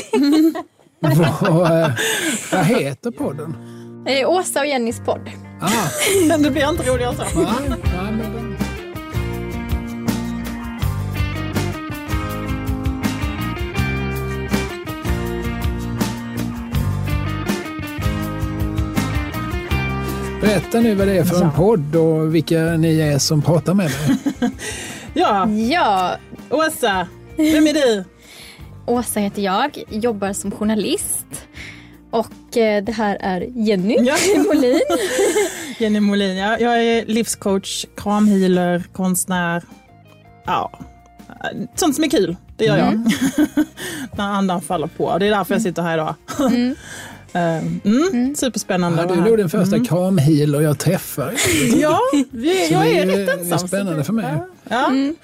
vad, eh, vad heter podden? Eh, Åsa och Jennys podd. Ah, det blir inte roligare så. nej, nej, men den- Berätta nu vad det är för en podd och vilka ni är som pratar med mig. Ja, Ja, Åsa, vem är du? Åsa heter jag, jobbar som journalist. Och eh, det här är Jenny Ja. Molin. Jenny Molin, ja. jag är livscoach, kramhealer, konstnär. Ja, sånt som är kul, det gör jag. När andan faller på. Det är därför jag sitter här idag. Mm. Mm. Mm. Superspännande Ja, du är nog den första kramhealer jag träffar. Ja, vi, Så jag är är- rätt det är ensam. spännande för mig. Ja. Ja. Mm.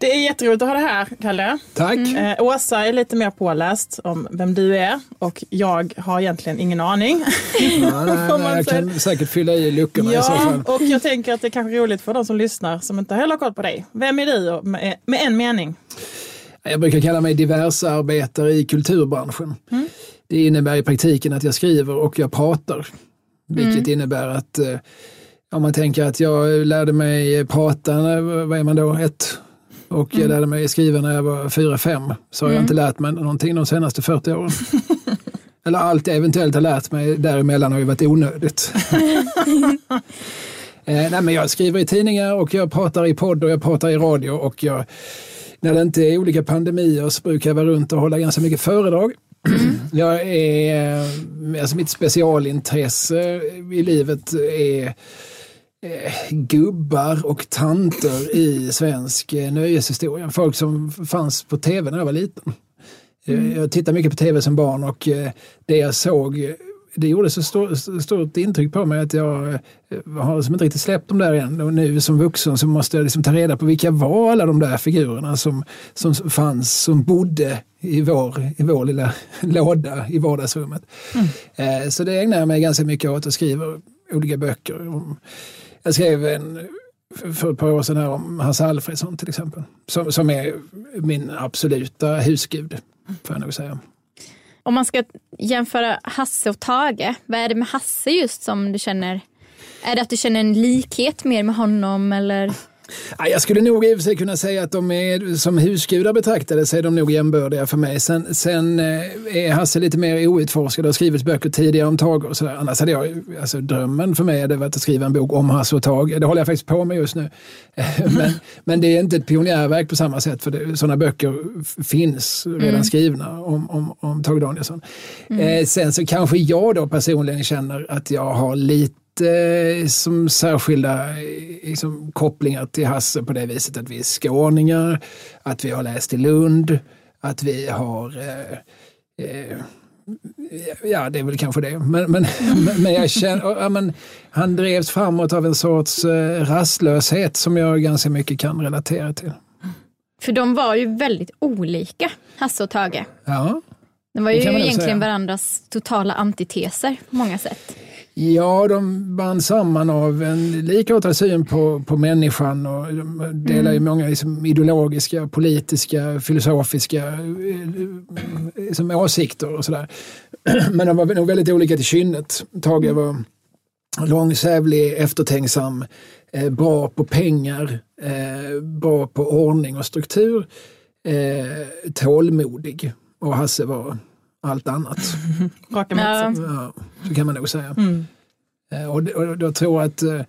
Det är jätteroligt att ha det här, Kalle. Tack. Eh, Åsa är lite mer påläst om vem du är och jag har egentligen ingen aning. Ja, nej, nej, man jag kan säkert fylla i luckorna i så Ja, fall. och jag tänker att det är kanske är roligt för de som lyssnar som inte heller har koll på dig. Vem är du med, med en mening? Jag brukar kalla mig diversarbetare i kulturbranschen. Mm. Det innebär i praktiken att jag skriver och jag pratar. Vilket Mm. innebär att eh, om man tänker att jag lärde mig prata, vad är man då, ett? Och Mm. jag lärde mig skriva när jag var fyra, fem. Så har jag inte lärt mig någonting de senaste 40 åren. Eller allt jag eventuellt har lärt mig däremellan har ju varit onödigt. eh, nej, men jag skriver i tidningar och jag pratar i podd och jag pratar i radio och jag när det inte är olika pandemier så brukar jag vara runt och hålla ganska mycket föredrag. Jag är, eh, alltså mitt specialintresse i livet är eh, gubbar och tanter i svensk eh, nöjeshistoria. Folk som fanns på tv när jag var liten. Eh, Jag tittade mycket på tv som barn och eh, det jag såg det gjorde så stor, stort intryck på mig att jag eh, har liksom inte riktigt släppt dem där än. Och nu som vuxen så måste jag liksom ta reda på vilka var alla de där figurerna som, som fanns, som bodde i vår, i vår lilla låda i vardagsrummet. Eh, Så det ägnar jag mig ganska mycket åt och skriver olika böcker. om- jag skrev en för ett par år sedan här om Hasse Alfredsson till exempel. Som, som är min absoluta husgud, får jag nog säga. Om man ska jämföra Hasse och Tage, vad är det med Hasse just som du känner? Är det att du känner en likhet mer med honom eller? Ja, jag skulle nog i och för sig kunna säga att de är som husgudar betraktade så är de nog jämbördiga för mig. Sen, sen eh, är Hasse lite mer outforskad och har skrivit böcker tidigare om Tage och sådär. Annars hade jag, alltså drömmen för mig hade varit att skriva en bok om Hasse och Tage. Det håller jag faktiskt på med just nu. men, men det är inte ett pionjärverk på samma sätt för sådana böcker finns redan skrivna om, om, om Tage Danielsson. Eh, sen så kanske jag då personligen känner att jag har lite som särskilda eh, liksom, kopplingar till Hasse på det viset att vi är skåningar, att vi har läst i Lund, att vi har eh, eh, Ja, det är väl kanske det. Men, men, men- jag känner, ja, men, han drevs framåt av en sorts eh, rastlöshet som jag ganska mycket kan relatera till. För de var ju väldigt olika, Hasse och Tage. Ja, De var ju egentligen säga. varandras totala antiteser på många sätt. Ja, de band samman av en likartad syn på, på människan och de delar ju många liksom, ideologiska, politiska, filosofiska eh, eh, som åsikter och sådär. Men de var nog väldigt olika till kynnet. Tage var långsävlig, eftertänksam, eh, bra på pengar, eh, bra på ordning och struktur, eh, tålmodig. Och Hasse var allt annat. Raka motsatsen. Ja, så kan man nog säga. Mm. Eh, Och, och då tror jag att eh,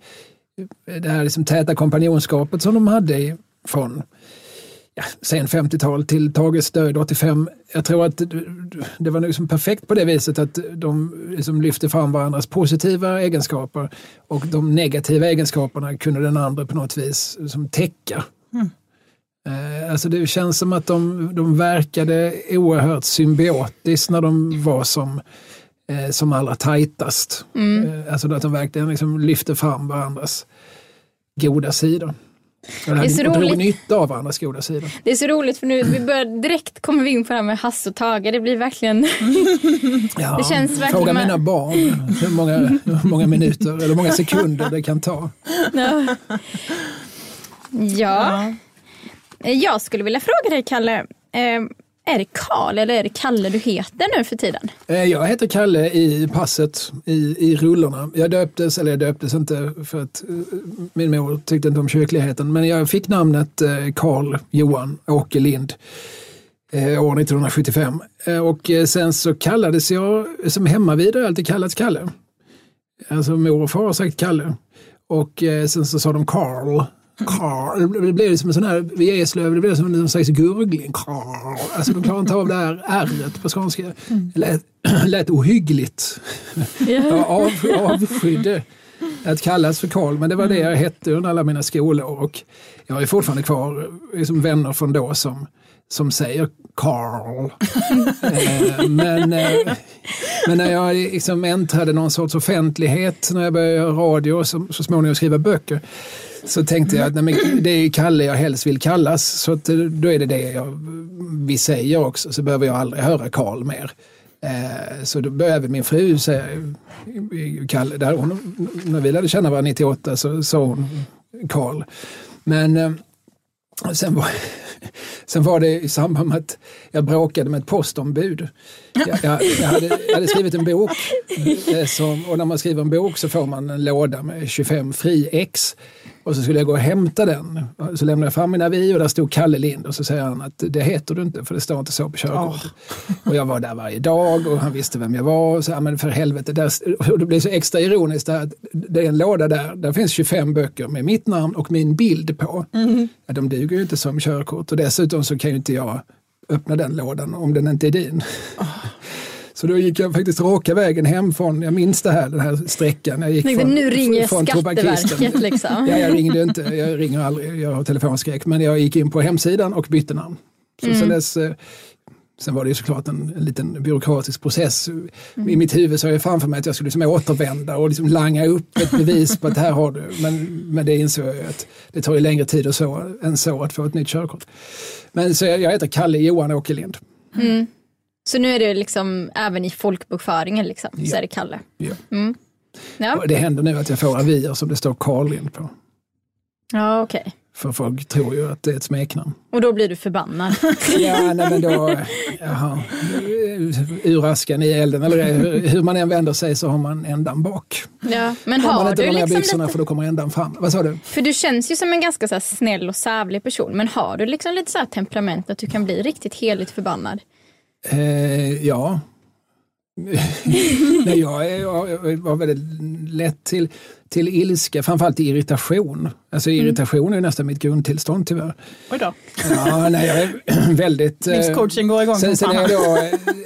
det här liksom täta kompanjonskapet som de hade från ja, sen 50-tal till Tages död 85. Jag tror att det- var liksom perfekt på det viset att de liksom lyfte fram varandras positiva egenskaper och de negativa egenskaperna kunde den andra på något vis som täcka. Eh, Alltså det känns som att de, de verkade oerhört symbiotiskt när de var som, eh, som allra tajtast. Eh, Alltså att de verkligen liksom lyfte fram varandras goda sidor. Och är så roligt. nytta av varandras goda sidor. Det är så roligt för nu vi börjar, direkt kommer vi in på det här med Hasse och Tage. Det blir verkligen... Ja, Det känns verkligen fråga med- mina barn hur många, hur många minuter eller hur många sekunder det kan ta. ja. ja. Jag skulle vilja fråga dig, Kalle. Eh, är det Karl eller är det Kalle du heter nu för tiden? Eh, jag heter Kalle i passet, i, i rullorna. Jag döptes, eller jag döptes inte för att eh, min mor tyckte inte om kyrkligheten, men jag fick namnet eh, Karl Johan Åkerlind Lind år 1975. Och sen så kallades jag, som hemmavid har jag alltid kallats Kalle. Alltså mor och far har sagt Kalle. Och sen så sa de Karl. Det blev som en sån här, vid Eslöv, det blev som en slags gurgling. Alltså de klarar inte av det här r på skånska. Det lät, lät ohyggligt. Jag av, avskydde att kallas för Karl, men det var det jag hette under alla mina skolår. Och jag ju fortfarande kvar liksom vänner från då som, som säger Karl. Eh, men, eh, men när jag liksom äntrade någon sorts offentlighet, när jag började göra radio och så, så småningom skriva böcker, så tänkte jag att nej, men det är Kalle jag helst vill kallas. Så att, eh, då är det det jag, vi säger också, så behöver jag aldrig höra Karl mer. Eh, så då började min fru säga Kalle, där hon, när vi lärde känna varandra 98 så sa hon Karl. Men eh, sen var, sen var det i samband med att jag bråkade med ett postombud. Jag, jag, jag, hade, jag hade skrivit en bok eh, som, och när man skriver en bok så får man en låda med 25 fri ex. Och så skulle jag gå och hämta den. Så lämnade jag fram min avi och där stod Kalle Lind och så säger han att det heter du inte för det står inte så på körkortet. Och jag var där varje dag och han visste vem jag var. Och så, men för helvete, där, och det blev så extra ironiskt där, att det är en låda där, där finns 25 böcker med mitt namn och min bild på. Ja, de duger ju inte som körkort och dessutom så kan ju inte jag öppna den lådan om den inte är din. Så då gick jag faktiskt raka vägen hem från, jag minns det här, den här sträckan. Jag gick Tänkte, från, nu ringer från. Skatteverket liksom. Ja, jag ringde inte, jag ringer aldrig, jag har telefonskräck. Men jag gick in på hemsidan och bytte namn. Så Mm. sen, dess, eh, sen var det ju såklart en, en liten byråkratisk process. I mitt huvud så har jag framför mig att jag skulle liksom återvända och liksom langa upp ett bevis på att här har du. Men, men det insåg jag ju att det tar ju längre tid och så, än så att få ett nytt körkort. Men så jag, jag heter Kalle Johan Åkerlind. Så nu är det liksom även i folkbokföringen liksom, så Ja. är det Kalle. Ja. Ja, Och Det händer nu att jag får avier som det står Karl Lind på. ja okej. För folk tror ju att det är ett smeknamn. Och då blir du förbannad. Ja, nej, men då, jaha, ur askan i elden, eller hur, man än vänder sig så har man ändan bak. ja. Men Har man har inte du de här liksom byxorna lite, för då kommer ändan fram. Vad sa du? för du känns ju som en ganska så snäll och sävlig person, men har du liksom lite så här temperament att du kan bli riktigt heligt förbannad? Eh, ja. Nej, jag, är, jag var väldigt lätt till, till ilska, framförallt till irritation. Alltså irritation är nästan mitt grundtillstånd tyvärr. Oj då. Ja, nej, jag är väldigt... eh, Livscoaching går igång. Sen, sen är jag då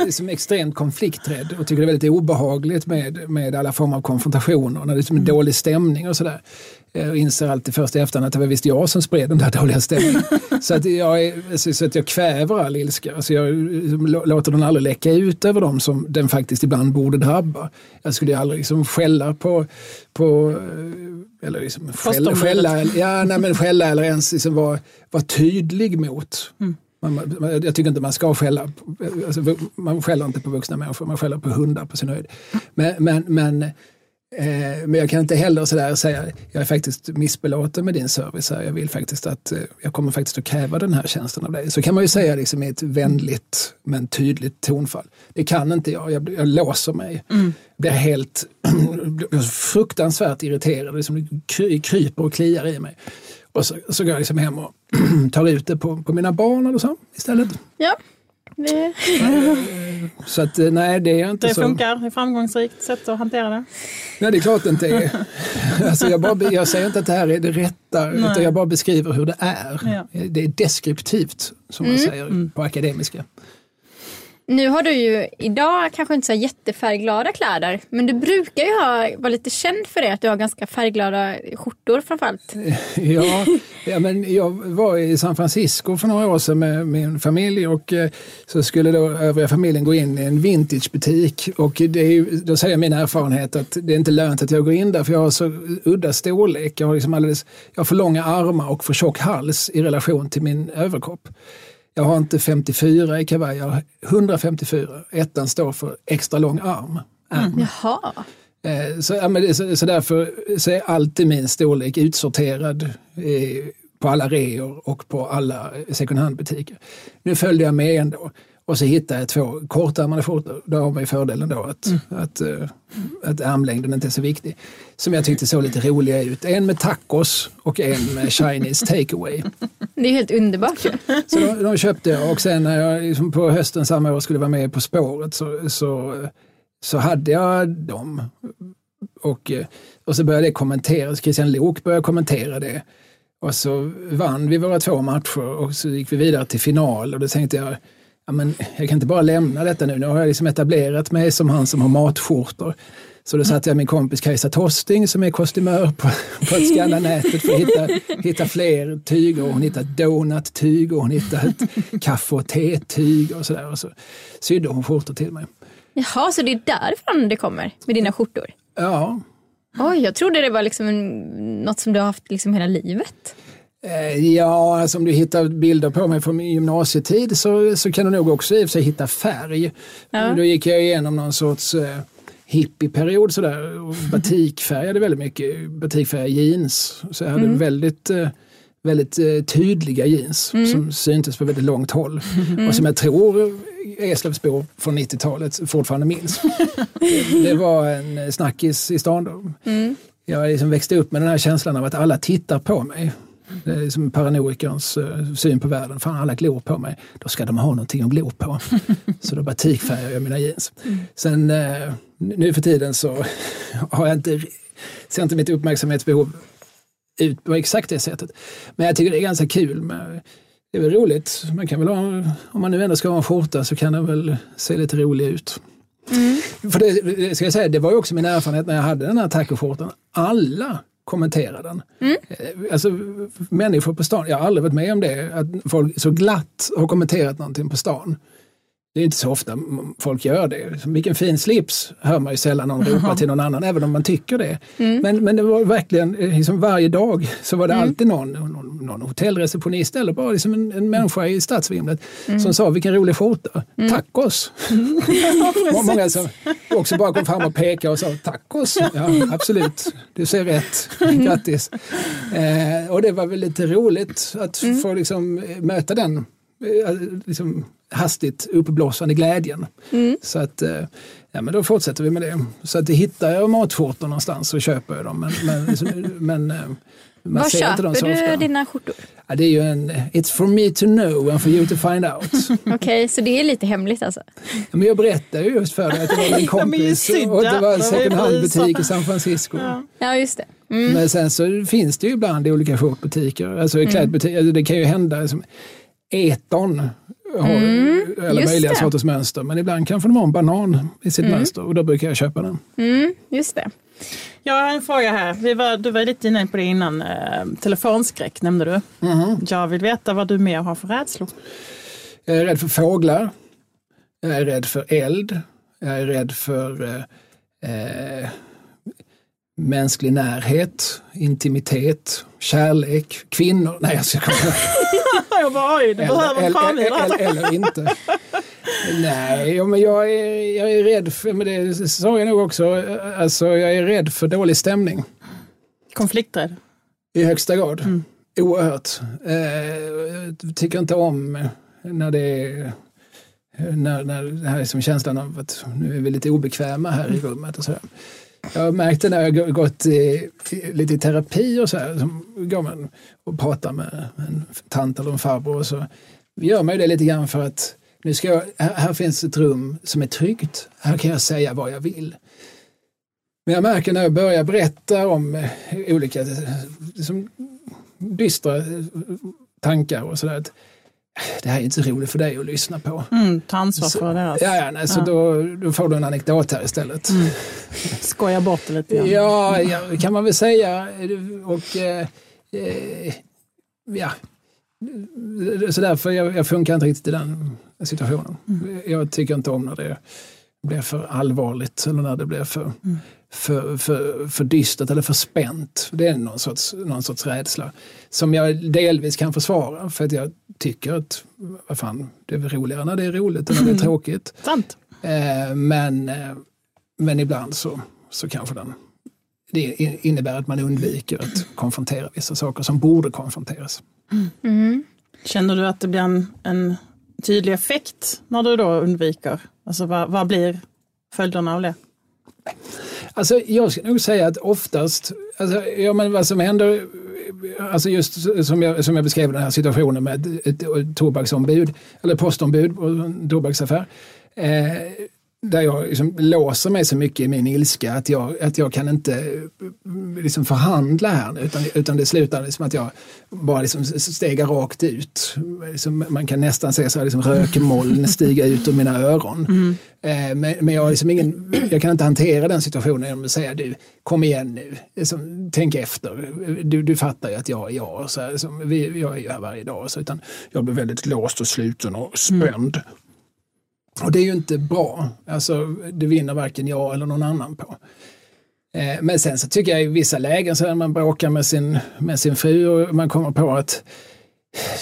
eh, som extremt konflikträdd och tycker det är väldigt obehagligt med, med alla former av konfrontationer, när det är som en dålig stämning och sådär. Eh, Och inser alltid först i efterhand att det var visst jag som spred den där dåliga stämningen. så, att jag är, så- så att jag kväver all ilska. Alltså jag lå- låter den aldrig läcka ut över dem som den faktiskt ibland borde drabba. Jag skulle aldrig liksom skälla på, på eh, eller liksom skälla, skälla, ja, nej, men skälla eller ens liksom vara, vara tydlig mot. Man, man, jag tycker inte man ska skälla. Alltså, man skäller inte på vuxna människor, man skäller på hundar på sin höjd. Men, men, men, eh, men jag kan inte heller sådär säga, jag är faktiskt missbelåten med din service. Här. Jag vill faktiskt att, eh, jag kommer faktiskt att kräva den här tjänsten av dig. Så kan man ju säga liksom i ett vänligt men tydligt tonfall. Det kan inte jag, jag, jag låser mig. Blir helt blir fruktansvärt irriterad, liksom, det kry, kryper och kliar i mig. Och så, så går jag liksom hem och tar ut det på, på mina barn eller så istället. Ja, det, Så att eh, nej, det är inte Det så. funkar, det är ett framgångsrikt sätt att hantera det. Nej, det är klart det inte är. Alltså, jag, bara, jag säger inte att det här är det rätta, utan jag bara beskriver hur det är. Ja. Det är deskriptivt, som man säger på akademiska nu har du ju idag kanske inte så jättefärgglada kläder, men du brukar ju ha, vara lite känd för det, att du har ganska färgglada skjortor framförallt. Ja, ja, men jag var i San Francisco för några år sedan med min familj och eh, så skulle då övriga familjen gå in i en vintagebutik och det är ju, då säger min erfarenhet att det är inte lönt att jag går in där för jag har så udda storlek. Jag har, liksom alldeles, jag har för långa armar och för tjock hals i relation till min överkropp. Jag har inte 54 i kavaj, jag har 154. Ettan står för extra lång arm. arm. Jaha. Eh, Så, ja, så, så därför så är alltid min storlek utsorterad eh, på alla reor och på alla second hand-butiker. Nu följde jag med ändå och så hittade jag två kortärmade skjortor. Då har man ju fördelen då att, mm. att, uh, att armlängden inte är så viktig. Som jag tyckte såg lite roliga ut. En med tacos och en med Chinese takeaway. Det är helt underbart Så de, de, köpte jag och sen när jag liksom på hösten samma år skulle vara med På spåret så, så, så hade jag dem. Och, och så började det kommenteras. Christian Lok började kommentera det. Och så vann vi våra två matcher och så gick vi vidare till final och då tänkte jag ja, men jag kan inte bara lämna detta nu. Nu har jag liksom etablerat mig som han som har matskjortor. Så då satte jag min kompis Kajsa Tosting som är kostymör på, på att skanna nätet för att hitta, hitta fler tyger. Hon hittade donut-tyg och hon hittade ett kaffe och te-tyg och sådär. Och så sydde hon skjortor till mig. Jaha, så det är därifrån det kommer med dina skjortor? Ja. Oj, jag trodde det var liksom något som du har haft liksom hela livet. Eh, ja, alltså om du hittar bilder på mig från min gymnasietid så, så kan du nog också i och för sig hitta färg. Ja. Då gick jag igenom någon sorts eh, hippieperiod sådär. Och batikfärgade väldigt mycket, batikfärgade jeans. Så jag hade mm. väldigt eh, väldigt eh, tydliga jeans mm. som syntes på väldigt långt håll. Mm. Och som jag tror Eslövsbor från 90-talet fortfarande minns. det, det, var en snackis i stan då. Mm. Jag liksom växte upp med den här känslan av att alla tittar på mig. Liksom paranoikerns uh, syn på världen. Fan, alla glor på mig. Då ska de ha någonting att glo på. så då batikfärgar jag mina jeans. Mm. Sen uh, nu för tiden så har jag inte, ser inte mitt uppmärksamhetsbehov ut på exakt det sättet. Men jag tycker det är ganska kul. Med, det är väl roligt. Man kan väl ha, om man nu ändå ska ha en skjorta så kan den väl se lite rolig ut. Mm. För det, ska jag säga, det var ju också min erfarenhet när jag hade den här tacoskjortan. Alla kommentera den. Mm. Eh, alltså, människor på stan, jag har aldrig varit med om det, att folk så glatt har kommenterat någonting på stan. Det är inte så ofta folk gör det. Vilken fin slips hör man ju sällan någon ropa till någon annan, även om man tycker det. Mm. Men, men det var verkligen, eh, liksom varje dag så var det mm. alltid någon, någon, någon hotellreceptionist eller bara liksom en, en människa i stadsvimlet mm. som sa vilken rolig skjorta, mm. tacos. Mm. Många som också bara kom fram och pekade och sa tacos. Ja, absolut, du ser rätt, grattis. Eh, och det var väl lite roligt att mm. få liksom möta den eh, liksom, hastigt uppblossande glädjen. Mm. Så att eh, ja, men då fortsätter vi med det. Så att hittar jag matskjortor någonstans så köper jag dem. Men, men, men eh, man Var köper du dina skjortor? Ja, det är ju en It's for me to know and for you to find out. Okej, okay, så det är lite hemligt alltså? Ja, men jag berättade ju just för dig att det var min kompis och det var en second hand-butik i San Francisco. Ja, ja just det. Mm. Men sen så finns det ju ibland olika skjortbutiker, alltså mm. klädbutiker. Alltså, det kan ju hända. Liksom, Eton har mm, alla möjliga det. sorters mönster. Men ibland kanske de har en banan i sitt mm. mönster och då brukar jag köpa den. Mm, just det. Jag har en fråga här. Vi var, du var lite inne på det innan. Eh, telefonskräck nämnde du. Mm. Jag vill veta vad du mer har för rädslor. Jag är rädd för fåglar. Jag är rädd för eld. Jag är rädd för eh, eh mänsklig närhet, intimitet, kärlek, kvinnor. Nej, jag ska jag bara oj, du behöver en eller, eller, eller inte. Nej, men jag är, jag är rädd för, men det sa jag nog också, alltså jag är rädd för dålig stämning. Konflikträdd? I högsta grad. Mm. Oerhört. Eh, tycker inte om när det är när, när det här är som känslan av att nu är vi lite obekväma här i rummet och sådär. Jag har märkt det när jag gått i, lite i terapi och så här, så går man och pratar med en tant eller en farbror och så gör man ju det lite grann för att nu ska jag, här, finns ett rum som är tryggt, här kan jag säga vad jag vill. Men jag märker när jag börjar berätta om eh, olika liksom, dystra eh, tankar och sådär det här är inte så roligt för dig att lyssna på. Mm, ta ansvar för deras. Ja, ja, nej, så ja. Då, då får du en anekdot här istället. Mm. Skoja bort det lite grann. Ja, ja, kan man väl säga. Och eh, eh, ja, så därför jag, jag funkar inte riktigt i den situationen. Mm. Jag tycker inte om när det blir för allvarligt eller när det blir för, mm. För, för, för dystert eller för spänt. Det är någon sorts, någon sorts rädsla som jag delvis kan försvara för att jag tycker att vad fan, det är roligare när det är roligt än när det är tråkigt. Sant. Eh, men, eh, men ibland så, så kanske den det innebär att man undviker att konfrontera vissa saker som borde konfronteras. Mm. Känner du att det blir en, en, tydlig effekt när du då undviker? Alltså vad, vad blir följderna av det? Alltså, jag skulle nog säga att oftast, alltså, ja, men vad som händer, alltså just som jag, som jag beskrev den här situationen med ett, ett, ett tobaksombud, eller postombud på en tobaksaffär. Eh, där jag liksom låser mig så mycket i min ilska att jag, att jag kan inte liksom förhandla här utan, utan det slutar liksom att jag bara liksom stegar rakt ut. Liksom man kan nästan se så här liksom rökmoln stiga ut ur mina öron. Mm. Eh, men, men, jag, liksom ingen, jag kan inte hantera den situationen genom att säga du, kom igen nu, liksom, tänk efter. Du, du fattar ju att jag är jag. Så här, liksom, vi, jag är ju här varje dag. Så, utan jag blir väldigt låst och sluten och spänd. Mm. Och det är ju inte bra. Alltså, det vinner varken jag eller någon annan på. Eh, men sen så tycker jag i vissa lägen så när man bråkar med sin, med sin fru och man kommer på att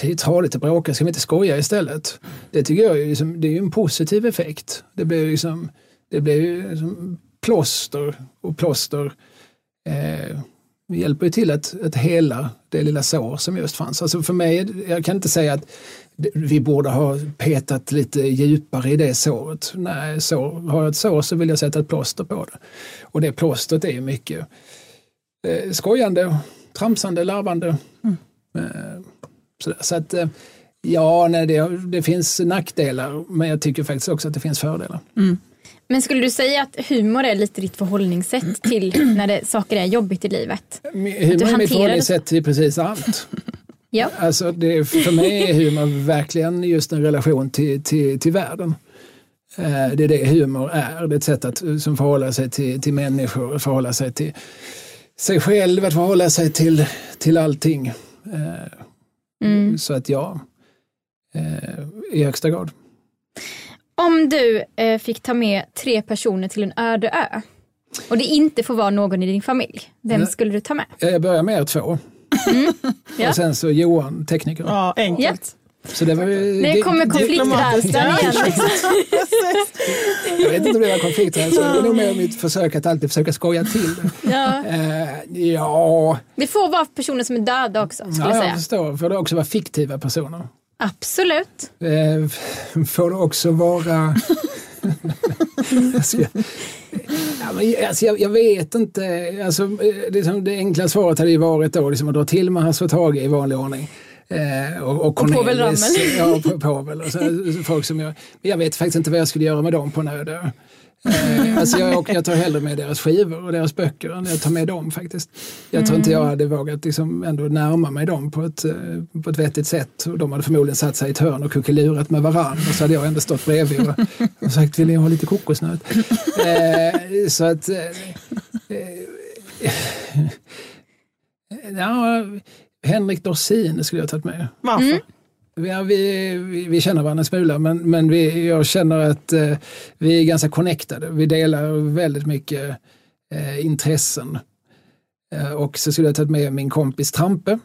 det är tradigt att bråka, ska vi inte skoja istället? Det tycker jag är, liksom, det är en positiv effekt. Det blir liksom, det blir liksom plåster och plåster eh, hjälper ju till att, att hela det lilla sår som just fanns. Alltså för mig, jag kan inte säga att vi borde ha petat lite djupare i det såret. Nej, så, har jag ett sår så vill jag sätta ett plåster på det. Och det plåstret är mycket eh, skojande, tramsande, larvande. Mm. Eh, så, så att eh, ja, nej, det, det finns nackdelar men jag tycker faktiskt också att det finns fördelar. Mm. Men skulle du säga att humor är lite ditt förhållningssätt till när det, saker är jobbigt i livet? Humor är mitt förhållningssätt till precis allt. Ja. Alltså det, för mig är humor verkligen just en relation till, till, till världen. Eh, det är det humor är, det är ett sätt att som förhålla sig till, till människor, förhålla sig till sig själv, att förhålla sig till, till allting. Eh, mm. Så att ja, eh, i högsta grad. Om du fick ta med tre personer till en öde ö och det inte får vara någon i din familj, vem skulle du ta med? Jag börjar med er två. Mm. Ja. Och sen så Johan, tekniker. Ja, enkelt. Så det, var, det kommer konflikträdslan igen. jag vet inte om det var konflikträdsla, det är nog mer mitt försök att alltid försöka skoja till det. Ja. Uh, ja. Det får vara personer som är döda också. Skulle ja, jag, jag förstår. Får det också vara fiktiva personer? Absolut. Uh, får det också vara ja, men, alltså, jag, jag, vet inte. Alltså, liksom, det enkla svaret hade ju varit då, liksom, att dra till med Hasse och Tage i vanlig ordning. Eh, och, och, och Povel. Ja, Povel. Och så, folk som jag, jag vet faktiskt inte vad jag skulle göra med dem på en öde Eh, alltså jag, jag tar hellre med deras skivor och deras böcker än jag tar med dem faktiskt. Jag mm. tror inte jag mm. hade vågat liksom ändå närma mig dem på ett, eh, på ett vettigt sätt. Och de hade förmodligen satt sig i ett hörn och kuckelurat med varann och så hade jag ändå stått bredvid och, och sagt vill ni ha lite kokosnöt? Eh, så att eh, eh ja, Henrik Dorsin skulle jag tagit med. Varför? Mm. Ja, vi, vi, vi, känner varandra en smula men, men vi, jag känner att eh, vi är ganska connectade. Vi delar väldigt mycket eh, intressen. Eh, och så skulle jag tagit med min kompis Trampe,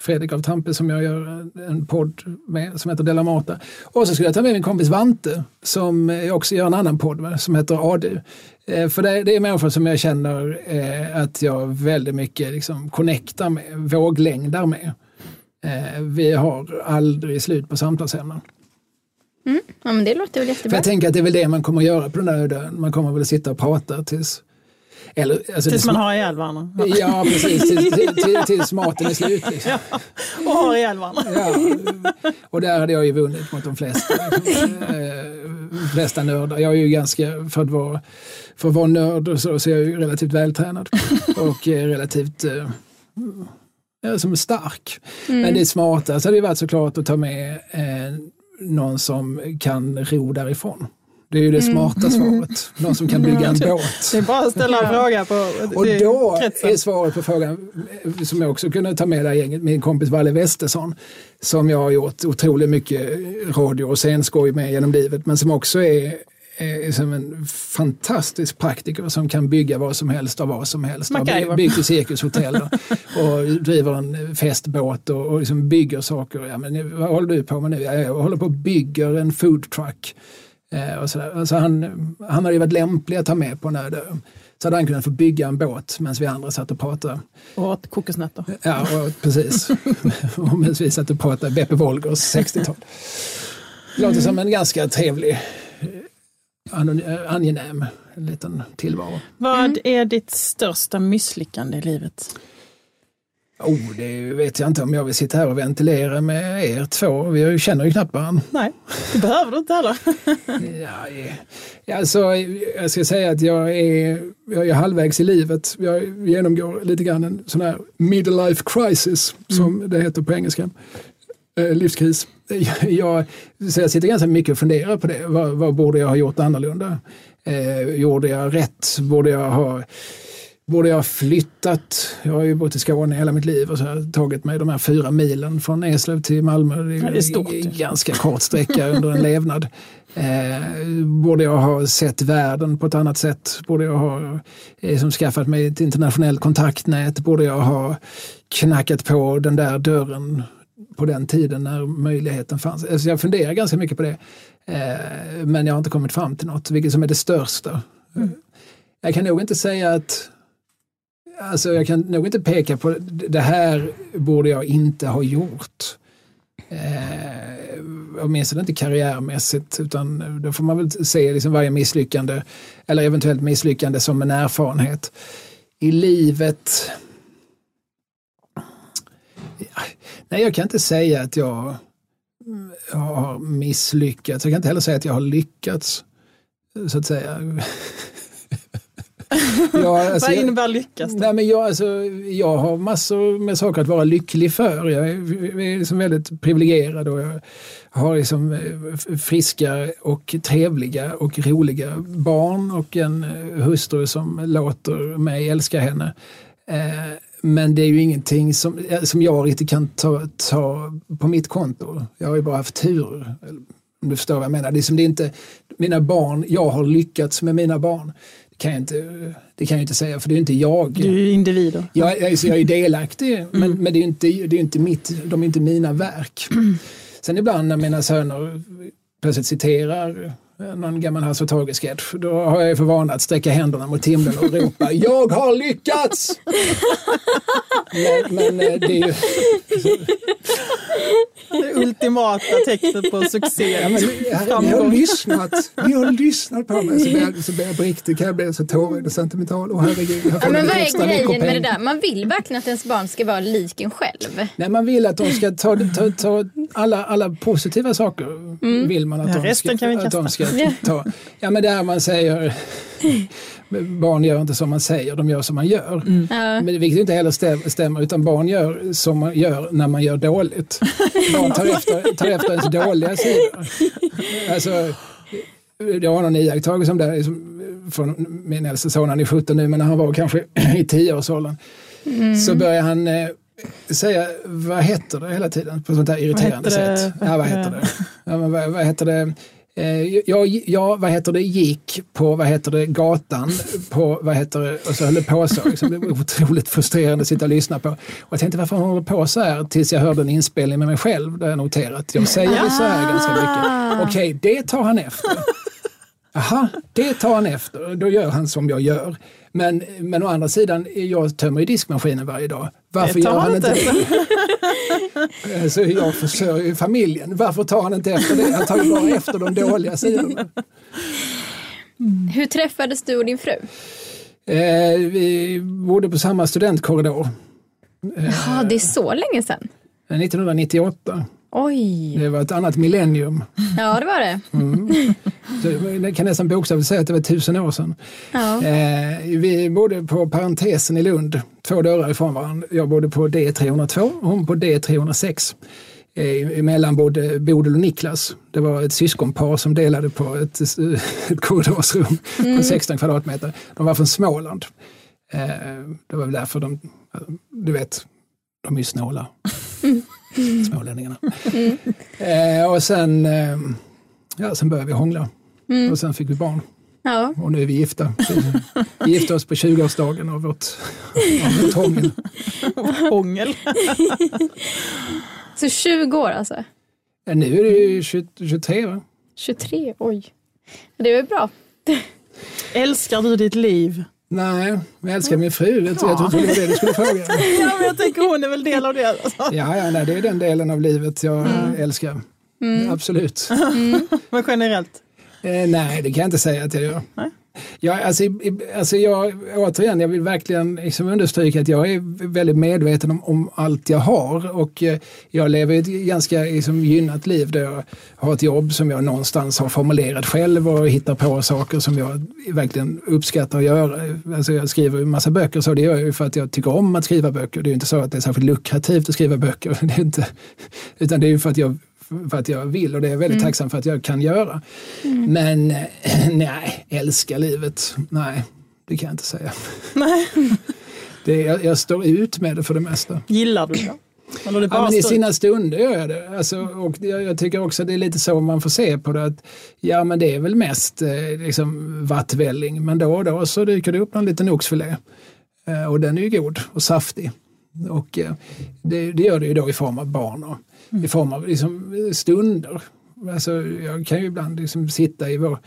Fredrik av Trampe som jag gör en podd med som heter Della Mata. Och så skulle jag ta med min kompis Vante som jag också gör en annan podd med som heter Adu. Eh, för det, det, är människor som jag känner eh, att jag väldigt mycket liksom connectar med, våglängdar med. Eh, vi har aldrig slut på samtalsämnen. Mm. Ja, men det låter väl jättebra. För jag tänker att det är väl det man kommer att göra på den där ön. Man kommer väl att sitta och prata tills eller, alltså tills man har ihjäl varandra. Ja, precis. Tills, till, tills maten är slut. Liksom. Ja, och har ihjäl varandra. Ja, och där hade jag ju vunnit mot de flesta, äh, flesta nördar. Jag är ju ganska, för att vara, för att vara nörd så, så är jag ju relativt vältränad och relativt äh, som är stark. Mm. Men det smartaste hade ju varit såklart att ta med eh, någon som kan ro därifrån. Det är ju det mm. smarta svaret. Någon som kan bygga en båt. Det är bara att ställa en fråga på Och då kretsen. är svaret på frågan, som jag också kunde ta med det gänget, min kompis Valle Westesson, som jag har gjort otroligt mycket radio och scenskoj med genom livet, men som också är är som en fantastisk praktiker som kan bygga vad som helst av vad som helst. Har byggt ett cirkushotell och driver en festbåt och, och liksom bygger saker. Ja, men vad håller du på med nu? Jag håller på och bygger en foodtruck och så där. Alltså han, han hade ju varit lämplig att ta med på en öde ö. Så hade han kunnat få bygga en båt medan vi andra satt och pratade. Och åt kokosnötter. Ja, och, precis. och medan vi satt och pratade Beppe Wolgers 60-tal. Det låter som en ganska trevlig, eh, eh, angenäm liten tillvaro. Vad är ditt största misslyckande i livet? Oh, det vet jag inte om jag vill sitta här och ventilera med er två. Vi känner ju knappt varandra. Nej, det behöver du inte heller. Ja, alltså, jag ska säga att jag är, jag är halvvägs i livet. Jag genomgår lite grann en sån här midlife crisis som det heter på engelska. Eh, livskris. Jag, så jag sitter ganska mycket och funderar på det. Vad, vad borde jag ha gjort annorlunda? Eh, gjorde jag rätt? Borde jag ha Borde jag ha flyttat? Jag har ju bott i Skåne hela mitt liv och så har tagit mig de här fyra milen från Eslöv till Malmö. Det är, det är stort. ganska kort sträcka under en levnad. Eh, borde jag ha sett världen på ett annat sätt? Borde jag ha eh, som skaffat mig ett internationellt kontaktnät? Borde jag ha knackat på den där dörren på den tiden när möjligheten fanns? Alltså jag funderar ganska mycket på det. Eh, men jag har inte kommit fram till något, vilket som är det största. Jag kan nog inte säga att Alltså jag kan nog inte peka på det här borde jag inte ha gjort. Eh, åtminstone inte karriärmässigt utan då får man väl se liksom varje misslyckande eller eventuellt misslyckande som en erfarenhet. I livet Ja, Nej, jag kan inte säga att jag har misslyckats. Jag kan inte heller säga att jag har lyckats. Så att säga. Ja, alltså, Vad innebär lyckas? då? Nej, men jag, alltså, jag har massor med saker att vara lycklig för. Jag är, är liksom väldigt privilegierad och jag har liksom eh, friska och trevliga och roliga barn och en eh, hustru som låter mig älska henne. Eh, Men det är ju ingenting som, eh, som jag riktigt kan ta, ta på mitt konto. Jag har ju bara haft tur. Om du förstår vad jag menar. Det är, som det inte, mina barn, jag har lyckats med mina barn. Kan jag inte, det kan jag inte säga för det är inte jag. Du är ju individer. Jag, jag, jag är delaktig men, men det är inte, det är inte mitt, de är inte mina verk. Sen ibland när mina söner plötsligt citerar någon gammal Hasse och Tage-sketch, då har jag för vana att sträcka händerna mot himlen och ropa Jag har lyckats! men, men eh, det är ju, Det ultimata tecknet på succé. ja, men, vi har lyssnat, vi har lyssnat på mig. Så blir jag, så blir jag på riktigt, kan jag bli så tårig och sentimental. Åh herregud, jag Ja, men vad är grejen med det där? Man vill verkligen att ens barn ska vara lik en själv. Nej, man vill att de ska ta, ta, ta alla, alla positiva saker. Vill man att, Ja, de resten ska, kan vi att de ska kasta. ta. Ja, men där man säger barn gör inte som man säger, de gör som man gör. Ja. Men vilket inte heller stäm- stämmer, utan barn gör som man gör när man gör dåligt. Barn tar efter, tar efter ens dåliga sidor. Alltså, jag har någon iakttagelse om det här, från min äldste son, han är 17 nu, men när han var kanske i 10-årsåldern så började han eh, säga vad heter det hela tiden på sånt där irriterande det? sätt. Ja, vad heter det? Ja, men vad, vad heter det? Eh, jag, jag, vad heter det, gick på, vad heter det, gatan på, vad heter det, och så höll det på så. Liksom, det var otroligt frustrerande att sitta och lyssna på. Och jag tänkte varför håller på så här tills jag hörde en inspelning med mig själv där jag noterat. Jag säger det så här ganska mycket. Okej, det tar han efter. Aha, det tar han efter. Då gör han som jag gör. Men, men å andra sidan, jag tömmer ju diskmaskinen varje dag. Varför gör han inte det? Alltså, jag försörjer ju familjen. Varför tar han inte efter det? Han tar ju bara efter de dåliga sidorna. Hur träffades du och din fru? Eh, vi bodde på samma studentkorridor. Ja, det är så länge sedan. Eh, 1998. Oj, Det var ett annat millennium. ja det var det. Så det kan nästan bokstavligt säga att det var tusen år sedan. Ja. Eh, vi bodde på parentesen i Lund, två dörrar ifrån varandra. Jag bodde på D302 och hon på D306. Eh, emellan bodde Bodil och Niklas. Det var ett syskonpar som delade på ett, ett korridorsrum på 16 kvadratmeter. De var från Småland. Eh, det var väl därför de, du vet, de är ju snåla. Smålänningarna. Eh, och sen, eh, ja, sen började vi hångla. Och sen fick vi barn. ja. Och nu är vi gifta. Vi gifte oss på 20-årsdagen av vårt, av vårt hångel. Hångel. Så 20 år alltså? Ja, Nu är det ju 20, 23 va? 23, oj. Det är väl bra. Älskar du ditt liv? Nej, jag älskar min fru. Jag, jag trodde det var det du skulle fråga. Ja, men jag tänker hon är väl del av det. Ja, ja nej, det är den delen av livet jag älskar. Absolut. Men generellt? Eh, nej, det kan jag inte säga att jag gör. Nej. Ja, alltså, alltså jag, återigen, jag vill verkligen liksom understryka att jag är väldigt medveten om, om allt jag har och eh, jag lever ett ganska liksom, gynnat liv där jag har ett jobb som jag någonstans har formulerat själv och hittar på saker som jag verkligen uppskattar att göra. Alltså, jag skriver en massa böcker så det gör jag ju för att jag tycker om att skriva böcker. Det är ju inte så att det är särskilt lukrativt att skriva böcker, det är inte, utan det är ju för att jag för att jag vill och det är jag väldigt tacksam för att jag kan göra. Men eh, nej, älska livet, nej, det kan jag inte säga. Nej. Det, jag, jag står ut med det för det mesta. Gillar du det? Ja, men I sina stunder gör jag det. Alltså, och jag, jag tycker också det är lite så man får se på det. Att, ja men det är väl mest eh, liksom, vattvälling men då och då så dyker det upp någon liten oxfilé. Eh, och den är ju god och saftig. Och eh, det, det gör det ju då i form av barn och i form av liksom, stunder. Alltså, jag kan ju ibland liksom sitta i vår,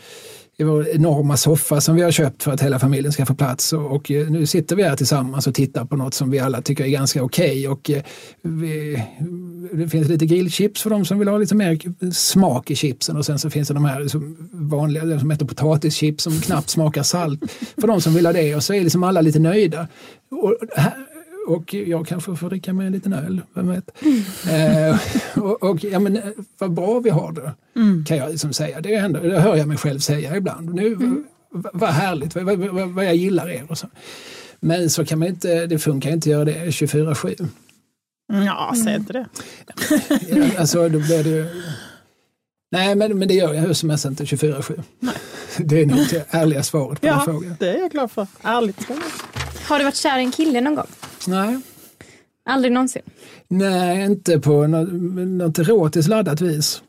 i vår enorma soffa som vi har köpt för att hela familjen ska få plats. Och, och eh, nu sitter vi här tillsammans och tittar på något som vi alla tycker är ganska okej. Och eh, vi, det finns lite grillchips för de som vill ha lite mer smak i chipsen och sen så finns det de här liksom vanliga som heter potatischips som knappt smakar salt för de som vill ha det och så är liksom alla lite nöjda. Och, här- och jag kanske får dricka med en liten öl, vem vet. Eh, och, och ja, men, eh, vad bra vi har det, kan jag liksom säga. Det, händer, det hör jag mig själv säga ibland. Nu, vad, vad härligt, vad, vad, vad, jag gillar er. Och så. Men så kan man inte, det funkar inte att göra det 24-7. Ja, säg inte det. Alltså, då blir det. Nej, men, men det gör jag hur som helst inte 24-7. Det är nog det ärliga svaret på den Ja, frågan. det är jag glad för. Ärligt. Har du varit kär i en kille någon gång? Nej. Aldrig någonsin? Nej, inte på något, något erotiskt laddat vis.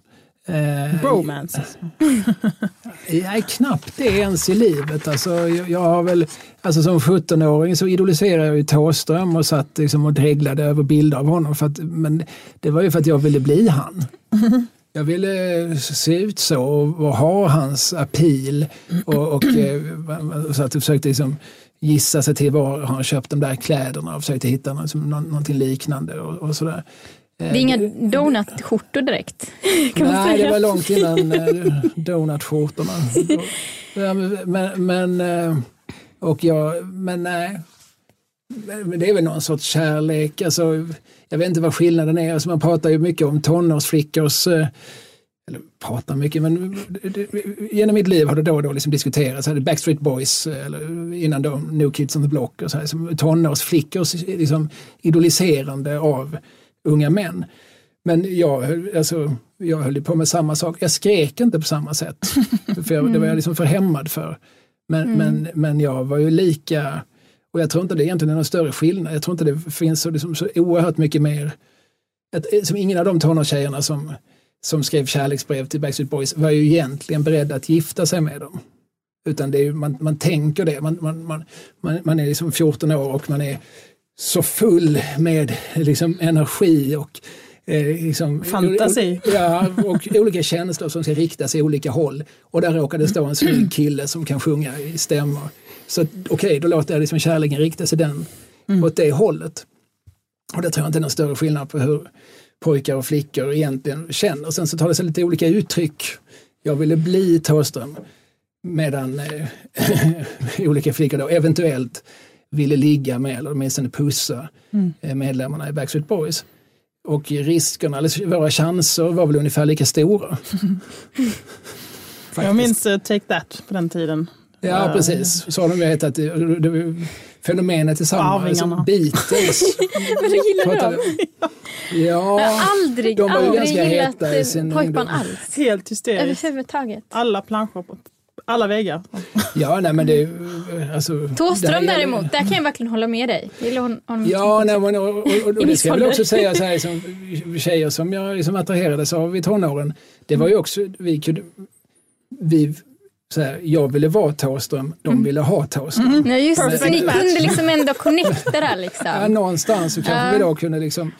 Eh, Bromance. Nej, knappt det ens i livet. Alltså, jag, jag har väl, alltså som 17-åring så idoliserade jag ju Thåström och satt liksom och dreglade över bilder av honom. För att, men det var ju för att jag ville bli han. Jag ville se ut så och, ha hans appeal. Och, och, eh, så att jag försökte liksom gissa sig till var han köpt de där kläderna och försökte hitta något, liksom, nå- någonting liknande och, och sådär. Det är inga donutskjortor direkt. Kan Nej, säga. det var långt innan eh, donutskjortorna. Men, men, eh, och jag, men nej. Men det är väl någon sorts kärlek. Alltså, jag vet inte vad skillnaden är. Alltså, man pratar ju mycket om tonårsflickors eh, eller pratar mycket, men genom mitt liv har det då och då liksom diskuterats. Backstreet Boys, eh, eller innan då New Kids on the Block, och så här, som tonårsflickors liksom, idoliserande av unga män. Men jag, alltså, jag höll på med samma sak. Jag skrek inte på samma sätt. För jag, det var jag liksom för hämmad för. Men, men, men jag var ju lika, och jag tror inte det egentligen är någon större skillnad. Jag tror inte det finns så, liksom, så oerhört mycket mer. Att, som ingen av de tonårstjejerna som, som skrev kärleksbrev till Backstreet Boys var ju egentligen beredd att gifta sig med dem. Utan det är, ju- man, man tänker det. Man, man, man, man, man är liksom 14 år och man är så full med liksom energi och eh, liksom, Fantasi. Ja, och olika känslor som ska riktas i olika håll. Och där råkar det stå en snygg kille som kan sjunga i stämmor. Så okej, då låter jag liksom kärleken rikta sig den, åt det hållet. Och det tror jag inte är någon större skillnad på hur pojkar och flickor egentligen känner. Sen så tar det sig lite olika uttryck. Jag ville bli Thåström medan eh, olika flickor då eventuellt ville ligga med eller åtminstone pussa eh, medlemmarna i Backstreet Boys. Och riskerna, eller våra chanser var väl ungefär lika stora. Jag minns eh, Take That på den tiden. Ja, Eh, precis. Så har de hetat det. fenomenet är samma. Arvingarna. Alltså, Beatles. Men du gillar dem? Jag Ja, har aldrig, de var ju aldrig ganska gillat heta i eh, sin pojkband ungdom. alls. Helt hysteriskt. Överhuvudtaget. Alla planscher på alla väggar. ja, nej men det är ju, alltså, Thåström gäller- däremot, där kan jag verkligen hålla med dig. Jag gillar hon, honom Ja, nej, men, och, och, och, och det ska jag väl också säga så här, som tjejer som jag liksom attraherades av i tonåren. Det var ju också, vi kunde, vi, så här, jag ville vara Thåström, de ville ha Thåström. Ja, just det. Så ni kunde liksom ändå connecta där Ja, liksom. någonstans så kanske Ja. vi då kunde liksom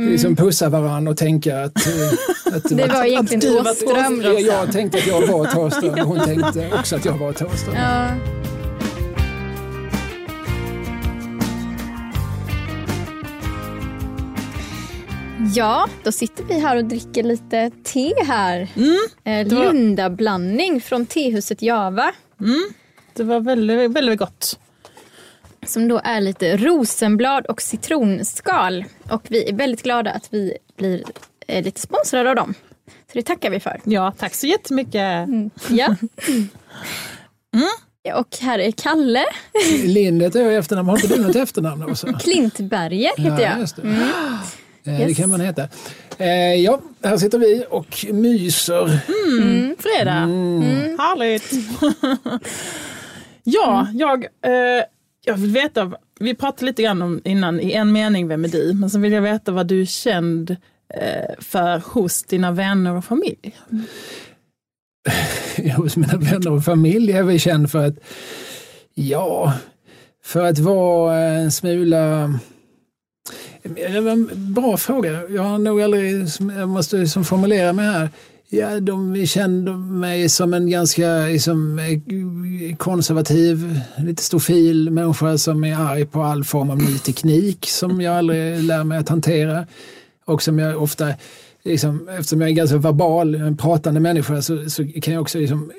liksom pussa varandra och tänka att... eh, att Det var egentligen du var Thåström. jag, jag tänkte att jag var Thåström och hon tänkte också att jag var Thåström. Ja. Ja, då sitter vi här och dricker lite te här. Eh, det var- Lunda-blandning från tehuset Java. Det var väldigt, väldigt gott. Som då är lite rosenblad och citronskal. Och vi är väldigt glada att vi blir eh, lite sponsrade av dem. Så det tackar vi för. Ja, tack så jättemycket. Ja. Och här är Kalle Lind heter jag i efternamn. Har inte du något efternamn också? Klintberger heter jag. just det. Eh, Det Yes. kan man heta. Eh, ja, här sitter vi och myser. Mm, fredag. Mm. Härligt. ja, jag, eh, jag vill veta, vi pratade lite grann om innan i en mening, vem är du? Men så vill jag veta vad du är känd eh, för hos dina vänner och familj. hos mina vänner och familj är jag väl känd för att, ja, för att vara en smula det bra fråga. Jag har nog aldrig, jag måste liksom formulera mig här. Ja, de kände mig som en ganska liksom, konservativ, lite stofil människa som är arg på all form av ny teknik som jag aldrig lär mig att hantera. Och som jag ofta, liksom, eftersom jag är ganska verbal, en pratande människa, så, så kan jag också liksom,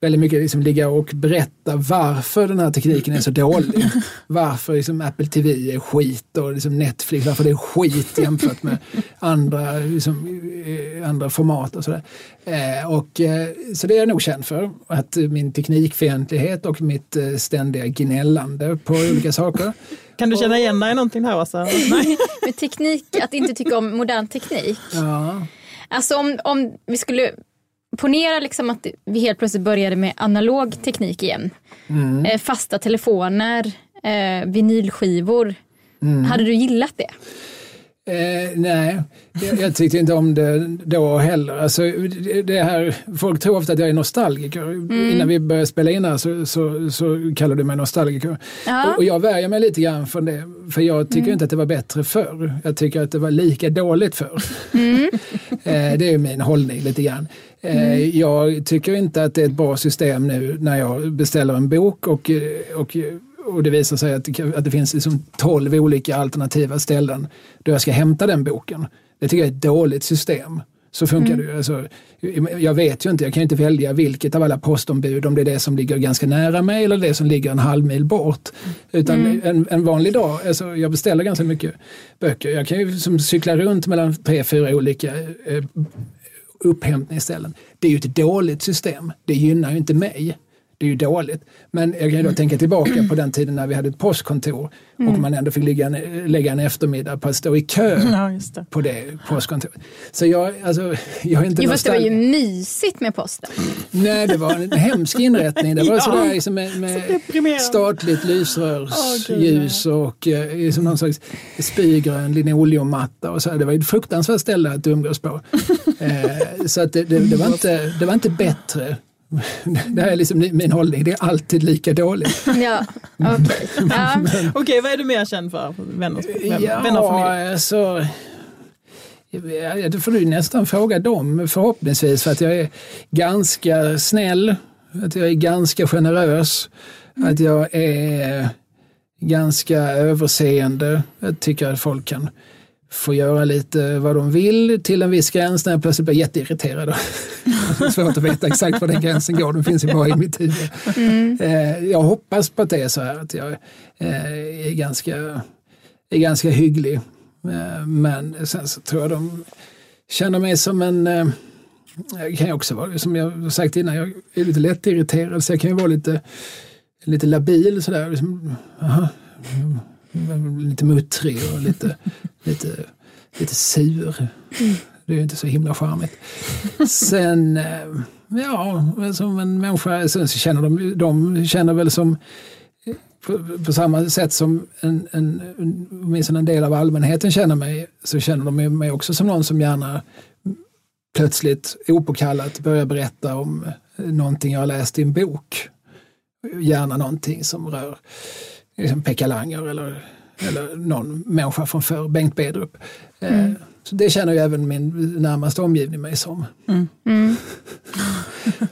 väldigt mycket liksom ligga och berätta varför den här tekniken är så dålig. Varför liksom Apple TV är skit och liksom Netflix, varför det är skit jämfört med andra, liksom, eh, andra format och sådär. Eh, och, eh, så det är jag nog känd för, att min teknikfientlighet och mitt eh, ständiga gnällande på olika saker. Kan du känna igen dig i någonting här Åsa? Nej. Med teknik, att inte tycka om modern teknik. Ja. Alltså om, om vi skulle ponera liksom att vi helt plötsligt började med analog teknik igen. Eh, fasta telefoner, eh, vinylskivor. Hade du gillat det? Eh, nej, jag, jag tyckte inte om det då heller. Alltså, det, här, folk tror ofta att jag är nostalgiker. Innan vi började spela in här så, så, så kallade du mig nostalgiker. Ja. Och, och jag värjer mig lite grann från det. För jag tycker inte att det var bättre förr. Jag tycker att det var lika dåligt förr. eh, det är min hållning lite grann. Eh, Jag tycker inte att det är ett bra system nu när jag beställer en bok och, och och det visar sig att det, att det finns liksom 12 olika alternativa ställen där jag ska hämta den boken. Det tycker jag är ett dåligt system. Så funkar det ju. Alltså, jag vet ju inte, jag kan ju inte välja vilket av alla postombud, om det är det som ligger ganska nära mig eller det som ligger en halv mil bort. Utan en, en vanlig dag, alltså, jag beställer ganska mycket böcker. Jag kan ju som cykla runt mellan tre, fyra olika eh, upphämtningsställen. Det är ju ett dåligt system. Det gynnar ju inte mig. Det är ju dåligt. Men jag kan ju då tänka tillbaka på den tiden när vi hade ett postkontor och man ändå fick ligga, en- lägga en eftermiddag på att stå i kö Ja, det. på det postkontoret. Så jag, alltså, jag är inte Jo, fast det var ju mysigt med posten. Nej, det var en hemsk inrättning. Det var Ja. sådär liksom med, med deprimerande. statligt lysrörsljus och eh, liksom någon slags spygrön linoleummatta och så. Det var ju ett fruktansvärt ställe att umgås på. eh, så att det, det, det, var inte, det var inte bättre. Det här är liksom min hållning, det är alltid lika dåligt. Ja, okej. Ja. Okej, vad är du mer känd för? Vänner, vänner, vänner och familj? Ja, alltså... Det får du nästan fråga dem förhoppningsvis för att jag är ganska snäll, att jag är ganska generös, att jag är ganska överseende. Jag tycker att folk kan få göra lite vad de vill till en viss gräns när jag plötsligt blir jätteirriterad. Det är svårt att veta exakt var den gränsen går, den finns ju bara i mitt huvud. Eh, Jag hoppas på att det är så här att jag eh, är ganska, är ganska hygglig. Eh, Men sen så tror jag de känner mig som en jag kan ju också vara, som jag sagt innan, jag är lite lätt irriterad så jag kan ju vara lite, lite labil sådär. Liksom, aha, mm, lite muttrig och lite, lite, lite sur. Det är ju inte så himla charmigt. Sen, eh, ja, som en människa, sen så känner de, de känner väl som på, på samma sätt som en, en, en, åtminstone en del av allmänheten känner mig, så känner de mig också som någon som gärna plötsligt opåkallat börjar berätta om eh, någonting jag har läst i en bok. Gärna någonting som rör liksom Pekka Langer eller eller någon människa från förr, Bengt Bedrup. Mm. Så det känner ju även min närmaste omgivning mig som. Mm. Mm.